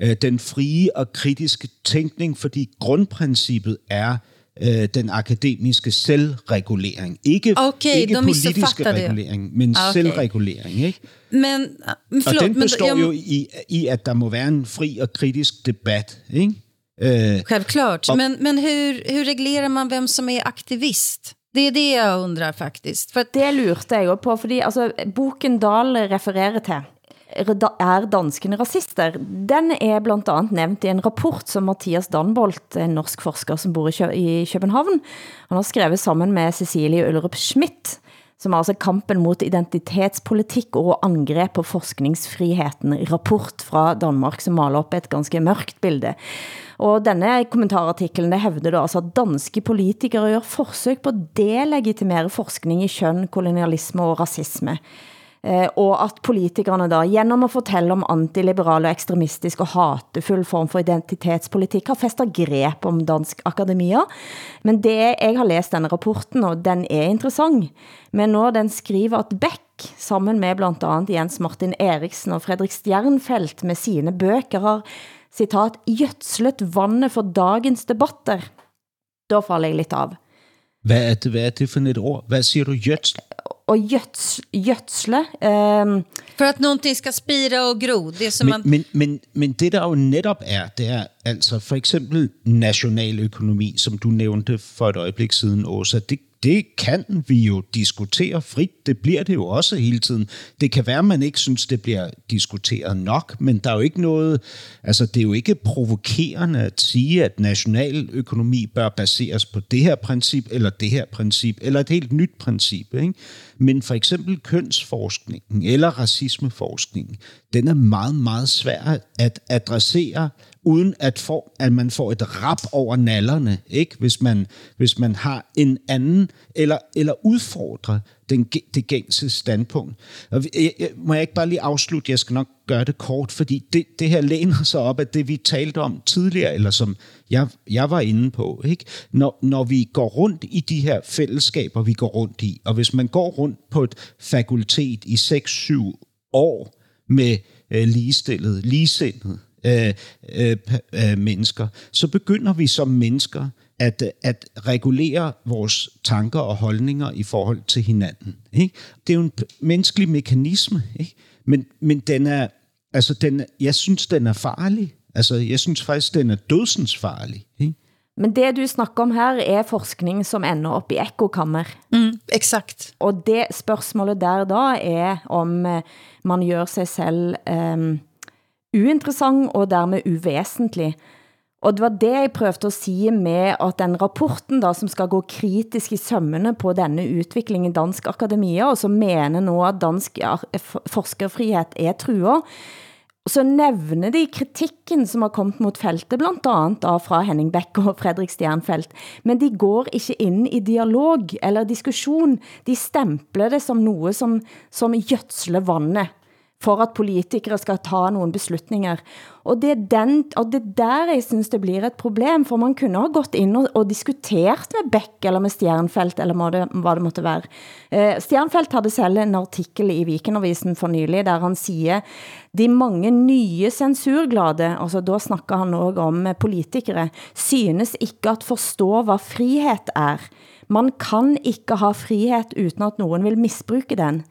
øh, den frie og kritiske tænkning, fordi grundprincippet er øh, den akademiske selvregulering. Ikke, okay, ikke politiske regulering, men okay. selvregulering. Ikke? Men, men, forlåt, og den består men, jo i, i, at der må være en fri og kritisk debat. Ikke? Eh, Självklart, och, men, men hur, hur reglerar man vem som är aktivist? Det er det jeg undrar faktiskt. For det lurte jeg jo på, fordi altså, boken Dahl refererer til, er danskene rasister? Den er blandt andet nævnt i en rapport som Mathias Danbolt, en norsk forsker som bor i København, han har skrevet sammen med Cecilie Ullerup Schmidt, som altså er altså kampen mot identitetspolitik og angreb på forskningsfriheten. Rapport fra Danmark, som maler op et ganske mørkt bilde. Og denne kommentarartiklen det hævder da altså, at danske politikere gør forsøg på at delegitimere forskning i køn, kolonialisme og racisme. Eh, og at politikerne da, gennem at fortælle om antiliberal og ekstremistisk og hatefull form for identitetspolitik, har festet grep om dansk akademia. Men det, jeg har læst denne rapporten, og den er interessant, men når den skriver at Beck, sammen med blandt andet Jens Martin Eriksen og Fredrik Stjernfeldt med sine bøker har citat, gjødslet vandet for dagens debatter. Da falder jeg lidt av. Hvad er det, hvad er det for et ord? Hvad siger du, gjødsel? Og göts, gödsle. Um, For at någonting skal spire og gro. Det som men, man... men, men, men det der jo netop er, det er altså for eksempel nationaløkonomi, som du nævnte for et øjeblik siden, Åsa, det, det kan vi jo diskutere frit. Det bliver det jo også hele tiden. Det kan være, at man ikke synes, det bliver diskuteret nok, men der er jo ikke noget... Altså, det er jo ikke provokerende at sige, at nationaløkonomi bør baseres på det her princip, eller det her princip, eller et helt nyt princip. Ikke? Men for eksempel kønsforskningen eller racismeforskningen, den er meget, meget svær at adressere uden at, få, at man får et rap over nallerne, ikke? Hvis, man, hvis man har en anden, eller, eller udfordrer den, det gængse standpunkt. Og jeg, jeg, må jeg ikke bare lige afslutte, jeg skal nok gøre det kort, fordi det, det her læner sig op af det, vi talte om tidligere, eller som jeg, jeg var inde på. Ikke? Når, når vi går rundt i de her fællesskaber, vi går rundt i, og hvis man går rundt på et fakultet i 6-7 år med øh, ligestillet, ligesindet, øh, øh, øh, mennesker, så begynder vi som mennesker at, at regulere vores tanker og holdninger i forhold til hinanden. Ikke? Det er jo en menneskelig mekanisme, ikke? Men, men den er, altså den, jeg synes, den er farlig. Altså, jeg synes faktisk, den er dødsens farlig. Ikke? Men det du snakker om her er forskning som ender op i ekokammer. Mm, exakt. Og det spørgsmålet der da er om eh, man gør sig selv um, uinteressant og dermed uvesentlig. Og det var det jeg prøvede at sige med at den rapporten da, som skal gå kritisk i sømmene på denne udvikling i Dansk Akademia, og som mener nu at dansk forskerfrihet er truet, så nævner de kritikken som har kommet mot feltet, blandt andet da fra Henning Beck og Fredrik Stjernfeldt. Men de går ikke ind i dialog eller diskussion. De stempler det som noget som, som gjødsler vandet for at politikere skal ta nogle beslutninger. Og det er, den, og det er der jeg synes det blir et problem, for man kunne have gått ind og, og diskuteret med Beck eller med Stjernfeldt, eller hvad det, hvad det måtte være. Eh, Stjernfeldt havde selv en artikel i Vikenavisen for nylig, der han siger, de mange nye censurglade, altså da snakker han også om eh, politikere, synes ikke at forstå hvad frihet er. Man kan ikke ha frihet uden at nogen vil misbruge den.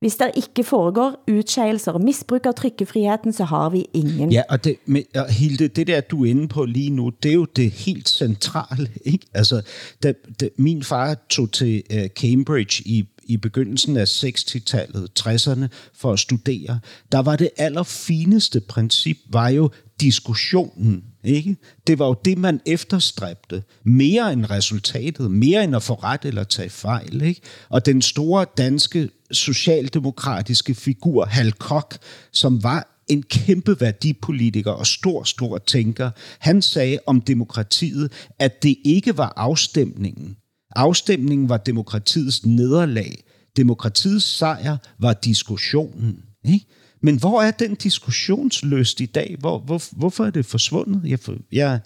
Hvis der ikke foregår utskægelser og misbrug af trykkefriheden, så har vi ingen. Ja, og det, men, og Hilde, det der, du er inde på lige nu, det er jo det helt centrale. Ikke? Altså, da, da, min far tog til uh, Cambridge i, i begyndelsen af 60-tallet, 60'erne, for at studere. Der var det allerfineste princip, var jo diskussionen. Ikke? Det var jo det, man efterstræbte. Mere end resultatet, mere end at få ret eller tage fejl. Ikke? Og den store danske socialdemokratiske figur, Hal Koch, som var en kæmpe værdipolitiker og stor, stor tænker. Han sagde om demokratiet, at det ikke var afstemningen. Afstemningen var demokratiets nederlag. Demokratiets sejr var diskussionen. Ikke? Men hvor er den diskussionsløst i dag? Hvor, hvor, hvorfor er det forsvundet? Jeg, jeg,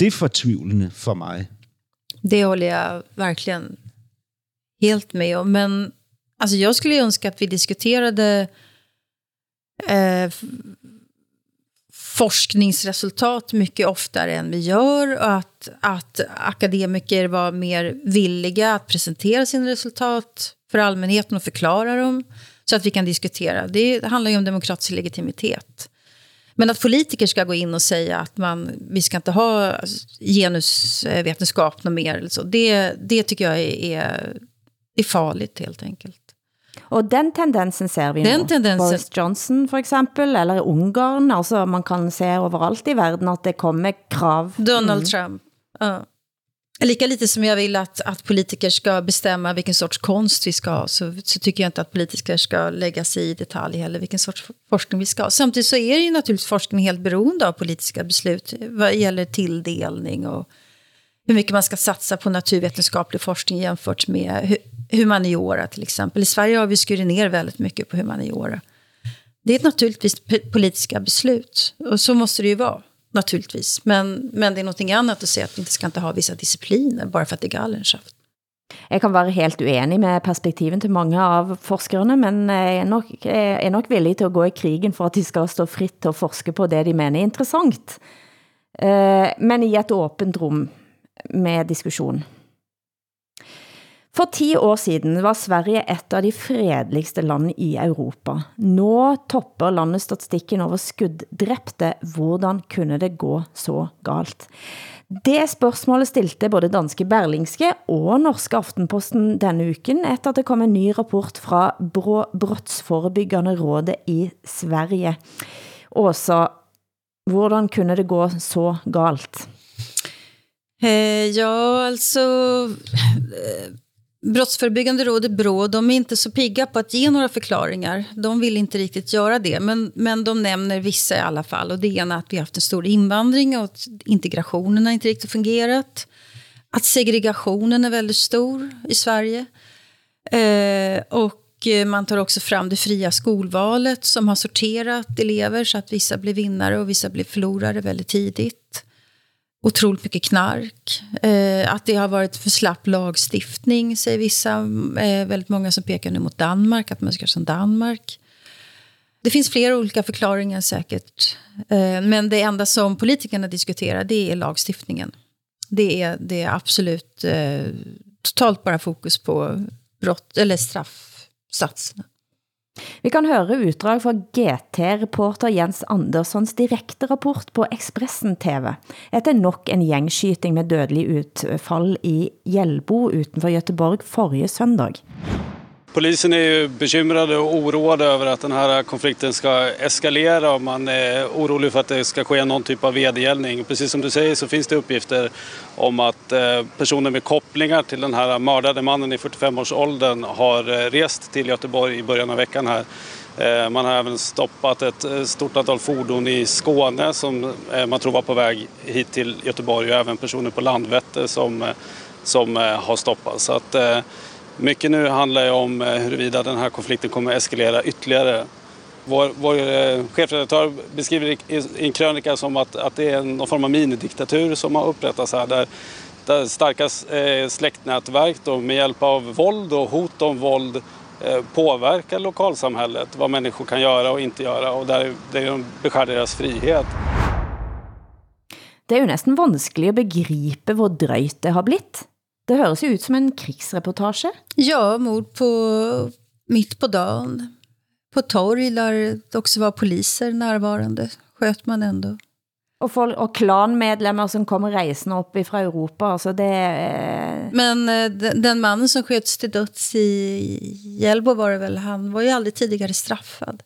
det er fortvivlende for mig. Det håller jag verkligen helt med om. Men alltså, jag skulle önska att vi diskuterade eh, øh, forskningsresultat mycket oftare än vi gör och att, att akademiker var mer villiga att presentera sina resultat för allmänheten och förklara dem så att vi kan diskutera. Det handlar ju om demokratisk legitimitet. Men att politiker ska gå in och säga att man, vi ska inte ha genusvetenskap något mer, eller så, det, det tycker jag är, är, är farligt helt enkelt. Og den tendensen ser vi den nu. Tendensen. Boris Johnson for eksempel, eller Ungarn, altså man kan se overalt i verden at det kommer krav. Donald mm. Trump. Ja. Lika lite som jag vill att, att politiker ska bestämma vilken sorts konst vi ska ha, så, så tycker jag inte att politiker ska lägga sig i detalj heller vilken sorts forskning vi ska ha. Samtidigt så är det ju naturligtvis forskning helt beroende av politiska beslut vad gäller tilldelning och hur mycket man ska satsa på naturvetenskaplig forskning jämfört med humaniora till exempel. I Sverige har vi skurit ner väldigt mycket på humaniora. Det är naturligtvis politiska beslut och så måste det ju vara naturligtvis. Men, men det är någonting annat att se, att vi inte ska inte ha vissa discipliner bara för att det er Gallensaft. Jeg kan være helt uenig med perspektiven til mange av forskerne, men jeg er nok, jeg er nok villig til at gå i krigen for at de skal stå fritt til at forske på det, de mener er interessant. Eh, men i et åbent rum med diskussion. For 10 år siden var Sverige et av de fredeligste lande i Europa. Nå topper landet statistikken over skuddrepte. Hvordan kunne det gå så galt? Det spørgsmålet stilte både danske Berlingske og norske Aftenposten denne uken, efter at det kom en ny rapport fra Brottsforebyggende Rådet i Sverige. Åsa, hvordan kunne det gå så galt? Eh, ja, alltså... Brottsförebyggande rådet BRÅ, de är inte så pigga på att ge några förklaringar. De vill inte riktigt göra det, men, men de nämner vissa i alla fall. Och det ena är att vi har haft en stor invandring och att integrationen har inte riktigt fungerat. Att segregationen är väldigt stor i Sverige. Eh, och eh, man tar också fram det fria skolvalet som har sorterat elever så att vissa blir vinnare och vissa blir förlorare väldigt tidigt otroligt mycket knark. Eh, att det har varit för slapp lagstiftning, säger vissa. Eh, väldigt många som pekar nu mot Danmark, att man ska som Danmark. Det finns flera olika förklaringar säkert. Eh, men det enda som politikerna diskuterar, det är lagstiftningen. Det är, det är absolut eh, totalt bara fokus på brott, eller straffsatserna. Vi kan høre utdrag fra GT-reporter Jens Anderssons direkte rapport på Expressen TV, etter nok en gjengskyting med dødelig utfall i Hjelbo utenfor Göteborg forrige søndag. Polisen är ju bekymrade och oroade över att den här konflikten ska eskalera och man är orolig för att det ska ske någon typ av vedergällning. Precis som du säger så finns det uppgifter om att eh, personer med kopplingar till den här mördade mannen i 45-årsåldern har eh, rest till Göteborg i början av veckan här. Eh, man har även stoppat ett eh, stort antal fordon i Skåne som man tror var på väg hit till Göteborg och även personer på Landvetter som, som har stoppats. Så att, mycket nu handlar ju om eh, huruvida den här konflikten kommer att eskalera ytterligare. Vår, vår eh, chefredaktör beskriver i en krönika som att, att det är någon form av minidiktatur som har upprättats här där, där starka eh, släktnätverk då, med hjälp av våld och hot om våld eh, påverkar lokalsamhället, vad människor kan göra och inte göra och där, där de beskär deras frihet. Det är ju nästan vanskligt att begripa hur dröjt det har blivit. Det høres ju ut som en krigsreportage. Ja, mord på mitt på dagen. På torg där det också var poliser närvarande. Sköt man ändå. Och, folk, och klanmedlemmar som kommer reisende upp ifrån Europa. Alltså det, eh... Men eh, den, den mannen som sköts till döds i Hjälbo var det väl, han var ju aldrig tidigare straffad.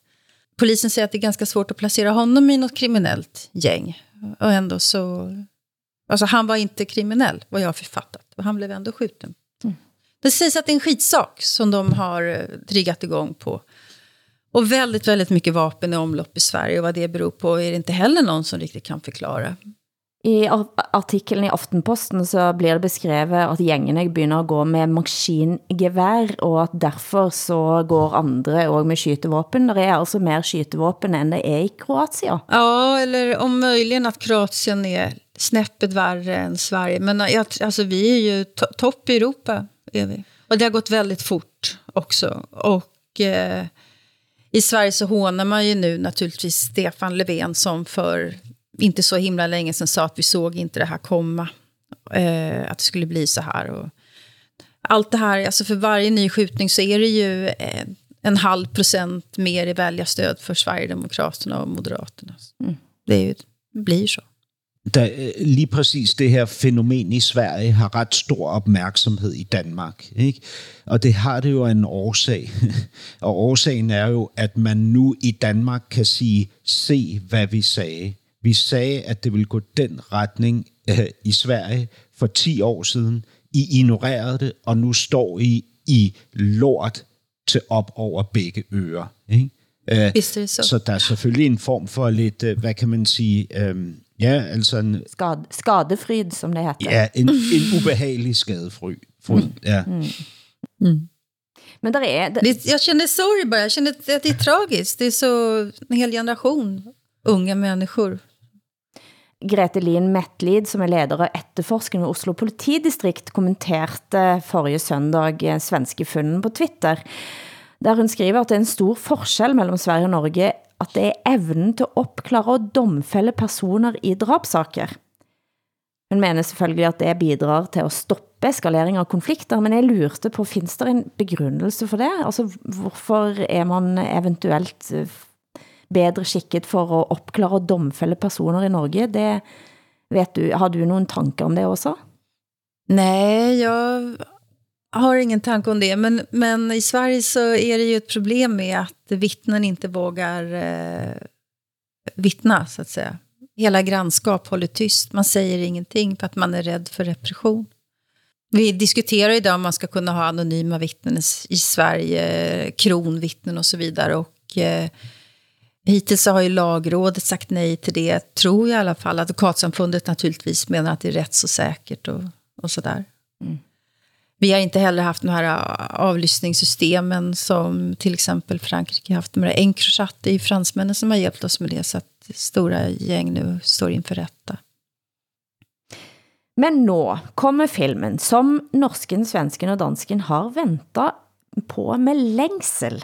Polisen säger att det är ganska svårt att placera honom i något kriminellt gäng. Och ändå så Alltså han var inte kriminell, vad jag har författat. Han blev ändå skjuten. Mm. Det sägs att det är en skitsak som de har eh, triggat igång på. Och väldigt, väldigt mycket vapen i omlopp i Sverige. Och vad det beror på är det inte heller någon som riktigt kan förklara. I artiklen i Aftenposten så blir det beskrevet at gängene begynder at gå med maskingevær, og at derfor så går andre også med skytevåpen. Det er altså mer skytevåpen än det är i Kroatien. Ja, eller om möjligen att Kroatien är snäppet värre än Sverige. Men alltså, vi är ju to topp i Europa. Är vi. Och det har gått väldigt fort också. Och eh, i Sverige så hånar man ju nu naturligtvis Stefan Löfven som för inte så himla länge sedan sa att vi såg inte det här komma. Eh, att det skulle bli så här. Och allt det här, alltså för varje ny skjutning så är det ju eh, en halv procent mer i väljarstöd för Sverigedemokraterna och Moderaterna. Mm. Det, ju, det blir så. Da, eh, lige præcis det her fænomen i Sverige har ret stor opmærksomhed i Danmark. Ikke? Og det har det jo en årsag. (laughs) Og årsagen er jo, at man nu i Danmark kan sige, se hvad vi sagde. Vi sagde, at det ville gå den retning øh, i Sverige for 10 år siden. I ignorerede det, og nu står I i lort til op over begge ører. Ikke? Øh, det så. så der er selvfølgelig en form for lidt, øh, hvad kan man sige, øh, ja, altså en... Skad, skadefryd, som det heter. Ja, en, en ubehagelig skadefryd. Fryd, mm. ja. Mm. Mm. Men där är... Det... Jag känner sorg bara, jag känner att det är tragiskt. Det är så en hel generation unga människor Grete Lien Metlid, som er leder af etterforskning ved Oslo politidistrikt, kommenterte forrige søndag svenske funnen på Twitter, der hun skriver, at det er en stor forskel mellem Sverige og Norge, at det er evnen til at opklare og domfælde personer i drabsaker. Hun mener selvfølgelig, at det bidrar til at stoppe eskalering av konflikter, men jeg lurte på, findes der en begrundelse for det? Altså, hvorfor er man eventuelt bedre skikket for at opklare og domfælde personer i Norge? Det vet du, har du nogle tanker om det også? Nej, jag har ingen tanke om det, men, men i Sverige så är det ju ett problem med att vittnen inte vågar eh, vittna, så att säga. Hela grannskap håller tyst, man säger ingenting för att man är rädd för repression. Vi diskuterar idag om man ska kunna ha anonyma vittnen i Sverige, kronvittnen och så vidare. Och, eh, hittills har ju lagrådet sagt nej till det, tror jag i alla fall. Advokatsamfundet naturligtvis menar att det är rätt så säkert och, och sådär. Mm. Vi har inte heller haft de här äh, avlyssningssystemen som till exempel Frankrike har haft. Med Encrochat, det är fransmännen som har hjälpt oss med det. Så att stora gäng nu står inför rätta. Men nu kommer filmen, som norsken, svensken og dansken har ventet på med længsel.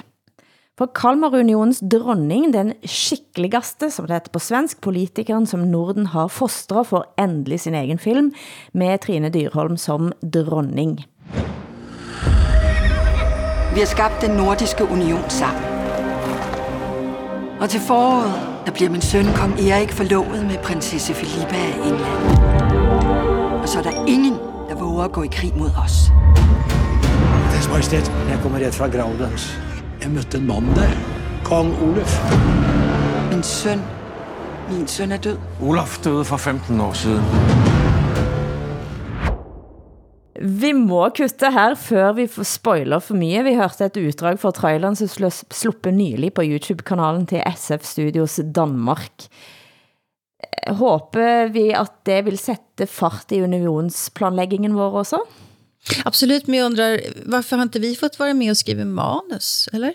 For Kalmar Unions dronning, den skikkeligaste, som det heter på svensk, politikeren som Norden har fostret for endelig sin egen film, med Trine Dyrholm som dronning. Vi har skabt den nordiske union sammen. Og til foråret, der bliver min søn kong Erik forlovet med prinsesse Filippa af England. Og så er der ingen, der våger at gå i krig mod os. Deres Majestæt, jeg kommer ret fra Graudans. Jeg mødte en mand der. Kong Olaf. Min søn. Min søn er død. Olaf døde for 15 år siden. Vi må kutte her, før vi får spoiler for mye. Vi hørte et utdrag fra traileren, som sluppet nylig på YouTube-kanalen til SF Studios Danmark. Håber vi at det vil sætte fart i unionsplanlæggingen vår også? Absolut, men jag undrar, varför har inte vi fått vara med och skriva manus, eller?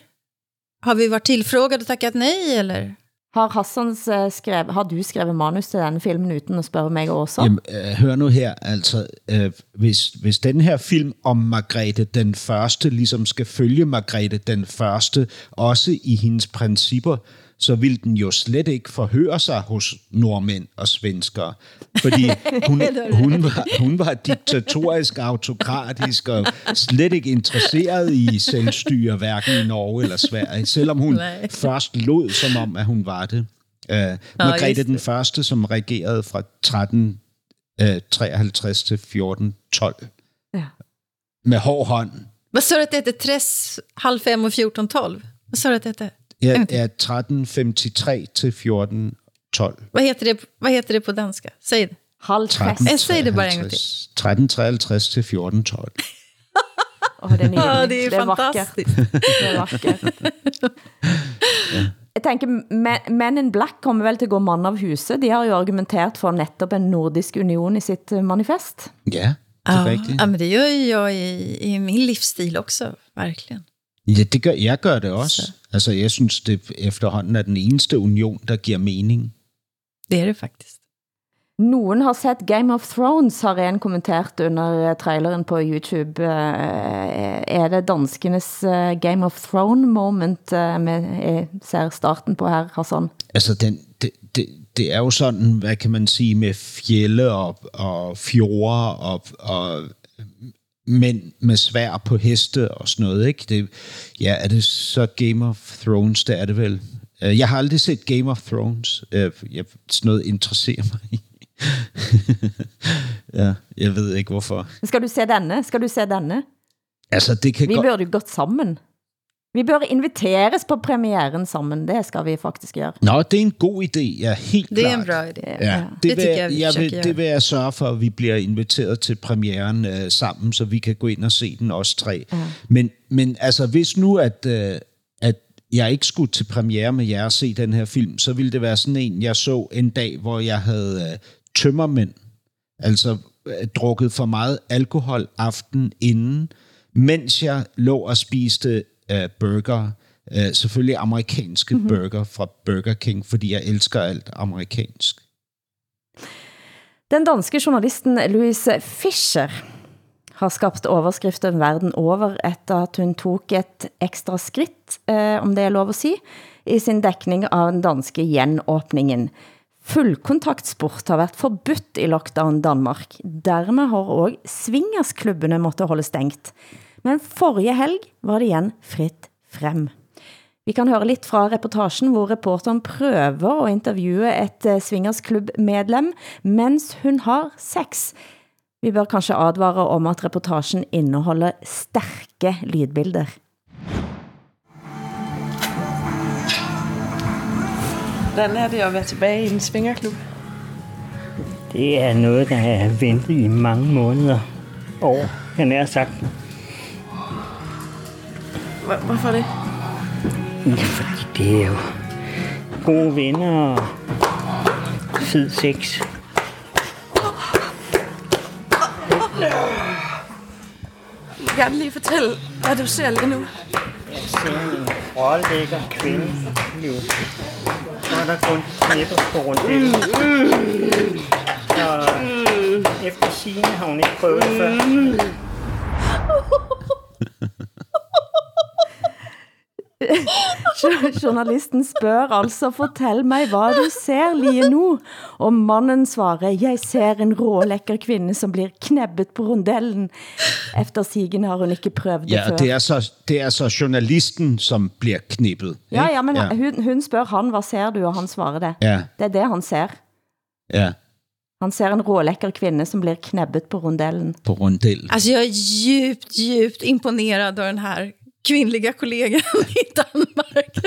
Har vi varit tillfrågade och tackat nej, eller? Har Hassans uh, skrevet, har du skrevet manus til denne filmen uden at spørge mig også? Jamen, uh, hør nu her, altså, uh, hvis, hvis den her film om Margrethe den første, ligesom skal følge Margrethe den første, også i hendes principper, så vil den jo slet ikke forhøre sig hos nordmænd og svenskere. Fordi (laughs) hun, hun, var, hun var diktatorisk, autokratisk og slet ikke interesseret i selvstyre, hverken i Norge eller Sverige, selvom hun Nej. først lod som om, at hun var det. Uh, Margrethe den første, som regerede fra 1353 til 1412. Ja. Med hård hånd. Hvad så det, det er 60, halv 5 og 1412? Hvad så det, det Ja, er 1353 til 1412. Hvad heter det, hvad heter det på danska? Säg det. Halv 60. Jeg säger det bare en gang til. 1353 til 1412. Åh, oh, det er nydelig. Oh, det er, det er fantastisk. det er vakkert. ja. Jeg tænker, Men in Black kommer vel til at gå mann av huset. De har jo argumenteret for netop en nordisk union i sitt eh, manifest. Ja, det er ja, rigtigt. Ja, men det gör jag i, i min livsstil også, verkligen. Ja, det gør, jeg gør det også. Så. Altså, jeg synes, det efterhånden er den eneste union, der giver mening. Det er det faktisk. Nogen har set Game of Thrones, har en kommenteret under eh, traileren på YouTube. Eh, er det danskenes eh, Game of Thrones moment, med, ser starten på her, Hassan? Altså, den, det, det, det er jo sådan, hvad kan man sige, med fjelle og, og fjorde og, og mænd med svær på heste og sådan noget. Ikke? Det, ja, er det så Game of Thrones, det er det vel. Øh, jeg har aldrig set Game of Thrones. Øh, jeg, sådan noget interesserer mig (laughs) ja, jeg ved ikke hvorfor. Skal du se denne? Skal du se denne? Altså, det kan Vi burde jo gått sammen. Vi bør inviteres på premieren sammen. Det skal vi faktisk gøre. Nå, det er en god idé. Ja, helt Det er klart. en bra idé. Ja, det, det, vil, jeg, jeg, jeg vil, det vil jeg sørge for, at vi bliver inviteret til premieren øh, sammen, så vi kan gå ind og se den os tre. Ja. Men, men altså, hvis nu, at, øh, at jeg ikke skulle til premiere med jer og se den her film, så ville det være sådan en, jeg så en dag, hvor jeg havde øh, tømmermænd, altså øh, drukket for meget alkohol aften inden, mens jeg lå og spiste uh, burger. Uh, selvfølgelig amerikanske mm-hmm. burger fra Burger King, fordi jeg elsker alt amerikansk. Den danske journalisten Louise Fischer har skabt overskrifter verden over, efter at hun tog et ekstra skridt, eh, om det er lov at sige, i sin dækning av den danske genåbningen. Fullkontaktsport har været forbudt i lockdown Danmark. Dermed har også svingersklubbene måtte holde stængt. Men forrige helg var det igen fritt frem. Vi kan høre lidt fra reportagen, hvor reporteren prøver at interviewe et eh, svingersklubbmedlem, mens hun har sex. Vi bør kanskje advare om, at reportagen indeholder stærke lydbilder. Hvordan er det at være tilbage i en svingerklub? Det er noget, der er ventet i mange måneder. År, han er sagt. Hvor- Hvorfor det? Ja, fordi det er jo gode venner og fed sex. Jeg vil gerne lige fortælle, hvad du ser lige nu. Jeg ser en rålækker kvinde. Så er der kun knæpper på rundellen. Og efter sigende har hun ikke prøvet det før. Journalisten spørger altså, fortæl mig, hvad du ser lige nu. Og mannen svarer, jeg ser en rålækker kvinde, som bliver knæbbet på rundellen. Efter sigen har hun ikke prøvet det Ja, før. det er, så, det er så journalisten, som bliver knippet. Ja, ikke? ja, men ja. Hun, hun spørger han, hvad ser du? Og han svarer det. Ja. Det er det, han ser. ja, Han ser en rålækker kvinde, som bliver knæbbet på rundellen. på rundel. Alltså jag är djupt, djupt imponerad av den här kvinnliga kollegan (laughs) i Danmark.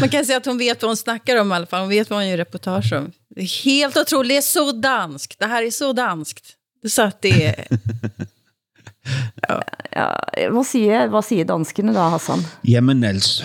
Man kan säga att hon vet vad hon snackar om i alla fall. Hon vet vad hon gör reportage om. Det är helt otroligt. Det är så danskt. Det här är så danskt. Så att det är... Ja, hvad siger, hvad siger danskerne da, Hassan? Jamen altså,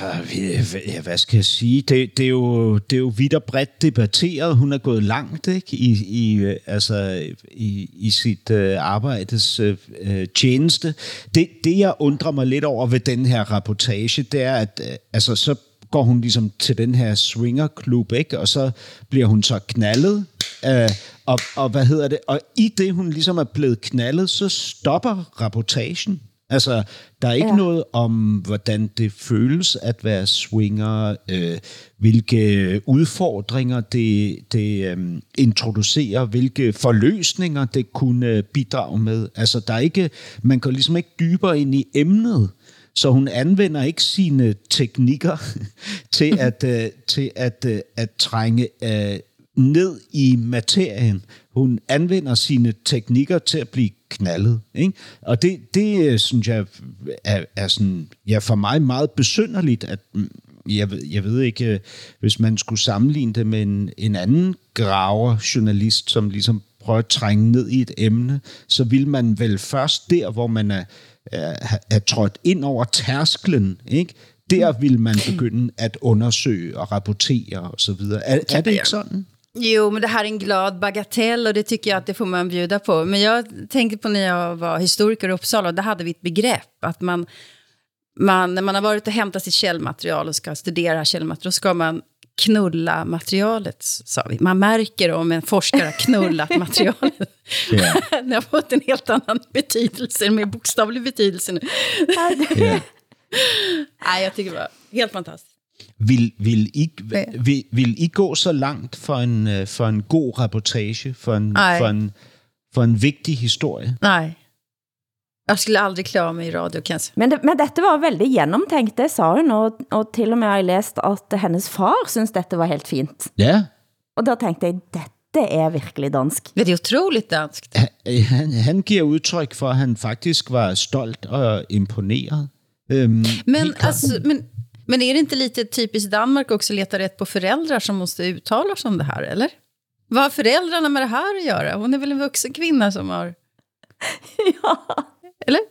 hvad skal jeg sige? Det, det, er jo, det er jo vidt og bredt debatteret. Hun er gået langt ikke? I, i, øh, altså, i, i sit øh, arbejdes øh, øh, tjeneste. Det, det, jeg undrer mig lidt over ved den her rapportage, det er, at øh, altså, så går hun ligesom til den her swingerklub, ikke? og så bliver hun så knaldet. Øh, og, og hvad hedder det? Og i det, hun ligesom er blevet knaldet, så stopper rapportagen. Altså, der er ikke ja. Noget om, hvordan det føles at være swinger, øh, hvilke udfordringer det, det øh, introducerer, hvilke forløsninger det kunne øh, bidrage med. Altså, der er ikke, man går ligesom ikke dybere ind i emnet, så hun anvender ikke sine teknikker (laughs) til at, øh, til at, øh, at trænge øh, ned i materien. Hun anvender sine teknikker til at blive knaldet. Ikke? Og det, det øh, synes jeg er, er sådan, ja, for mig meget besynderligt, at mm, jeg, ved- jeg ved ikke, øh, hvis man skulle sammenligne det med en, en anden graverjournalist, som ligesom prøver at trænge ned i et emne, så vil man vel først der, hvor man er, er, er trådt ind over tærsklen, ikke? der vil man begynde at undersøge og rapportere og så videre. Er, er det ikke sådan? Jo, men det här är en glad bagatell och det tycker jag att det får man bjuda på. Men jag tänkte på när jag var historiker i Uppsala, då hade vi ett begrepp att man, man när man har varit och hämtat sitt källmaterial och ska studera källmaterial, då ska man knulla materialet, sa vi. Man märker om en forskare har knullat materialet. Ja. (laughs) det har fått en helt annan betydelse, en mer bokstavlig betydelse nu. Nej, jag tycker det var helt fantastiskt. Vil, vil, I, vil, vil I gå så langt for en, øh, for en god reportage, for en, Nej. for en, for en vigtig historie? Nej. Jag skulle aldrig klara mig i radio kan jag säga. Men, det, men dette var veldig gennemtænkt, det sa hun, og, og til og med har jeg læst, at hendes far synes dette var helt fint. Ja. Og der tænkte jeg, dette er virkelig dansk. Det er utroligt danskt. Han, han giver udtryk for, at han faktisk var stolt og imponeret. Øhm, Men, alltså, men, men är det inte lite typiskt Danmark också leta rätt på föräldrar som måste uttala sig om det här, eller? Vad har föräldrarna med det här att göra? Hon är väl en vuxen kvinna som har... (laughs) Eller? (laughs)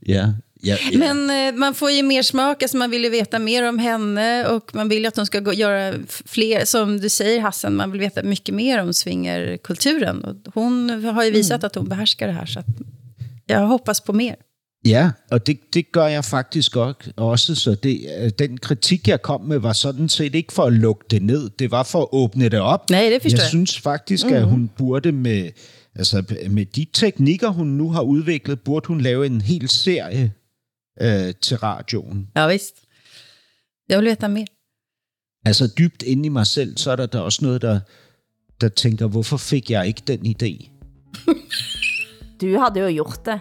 ja, ja, ja. Men eh, man får ju mer smak, alltså man vill ju veta mer om henne och man vill ju att hon ska gå, göra fler, som du säger Hassan, man vill veta mycket mer om swingerkulturen. Och hon har ju visat att hon behärskar det här, så att jag hoppas på mer. Ja, og det, det gør jeg faktisk også, så det, øh, den kritik, jeg kom med, var sådan set ikke for at lukke det ned, det var for at åbne det op. Nej, det forstår jeg. jeg. synes faktisk, at hun burde med, altså med de teknikker, hun nu har udviklet, burde hun lave en hel serie øh, til radioen. Ja, visst. Jag vill veta mer. Altså dybt inde i mig selv, så er der, der også noget, der, der tænker, hvorfor fik jeg ikke den idé? (laughs) Du havde jo gjort det.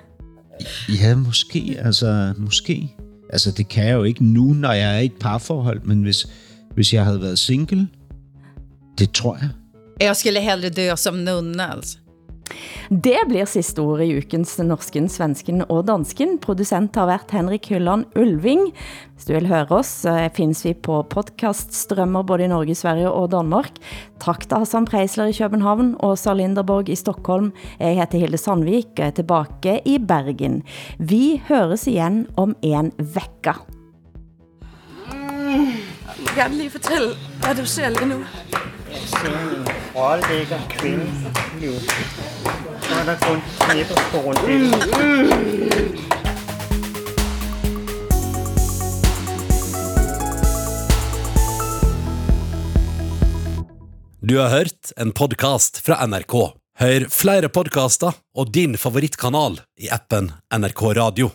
Ja, måske. Altså, måske. Altså, det kan jeg jo ikke nu, når jeg er i et parforhold, men hvis, hvis jeg havde været single, det tror jeg. Jag skulle hellre dö som nunna alltså. Det blir sidste ord i ukens Norsken, Svensken og Dansken. Producent har været Henrik Hylland Ulving. Hvis du vil høre oss, så findes vi på podcaststrømmer både i Norge, Sverige og Danmark. Tak til Hassan Preisler i København og Salinderborg i Stockholm. Jeg heter Hilde Sandvik og er tilbage i Bergen. Vi høres igen om en vecka. Mm. Jeg vil gerne lige fortælle, hvad du ser lige nu. Jeg ser en rålækker kvinde nu. Så er der kun knipper på rundt. Du har hørt en podcast fra NRK. Hør flere podcaster og din favorittkanal i appen NRK Radio.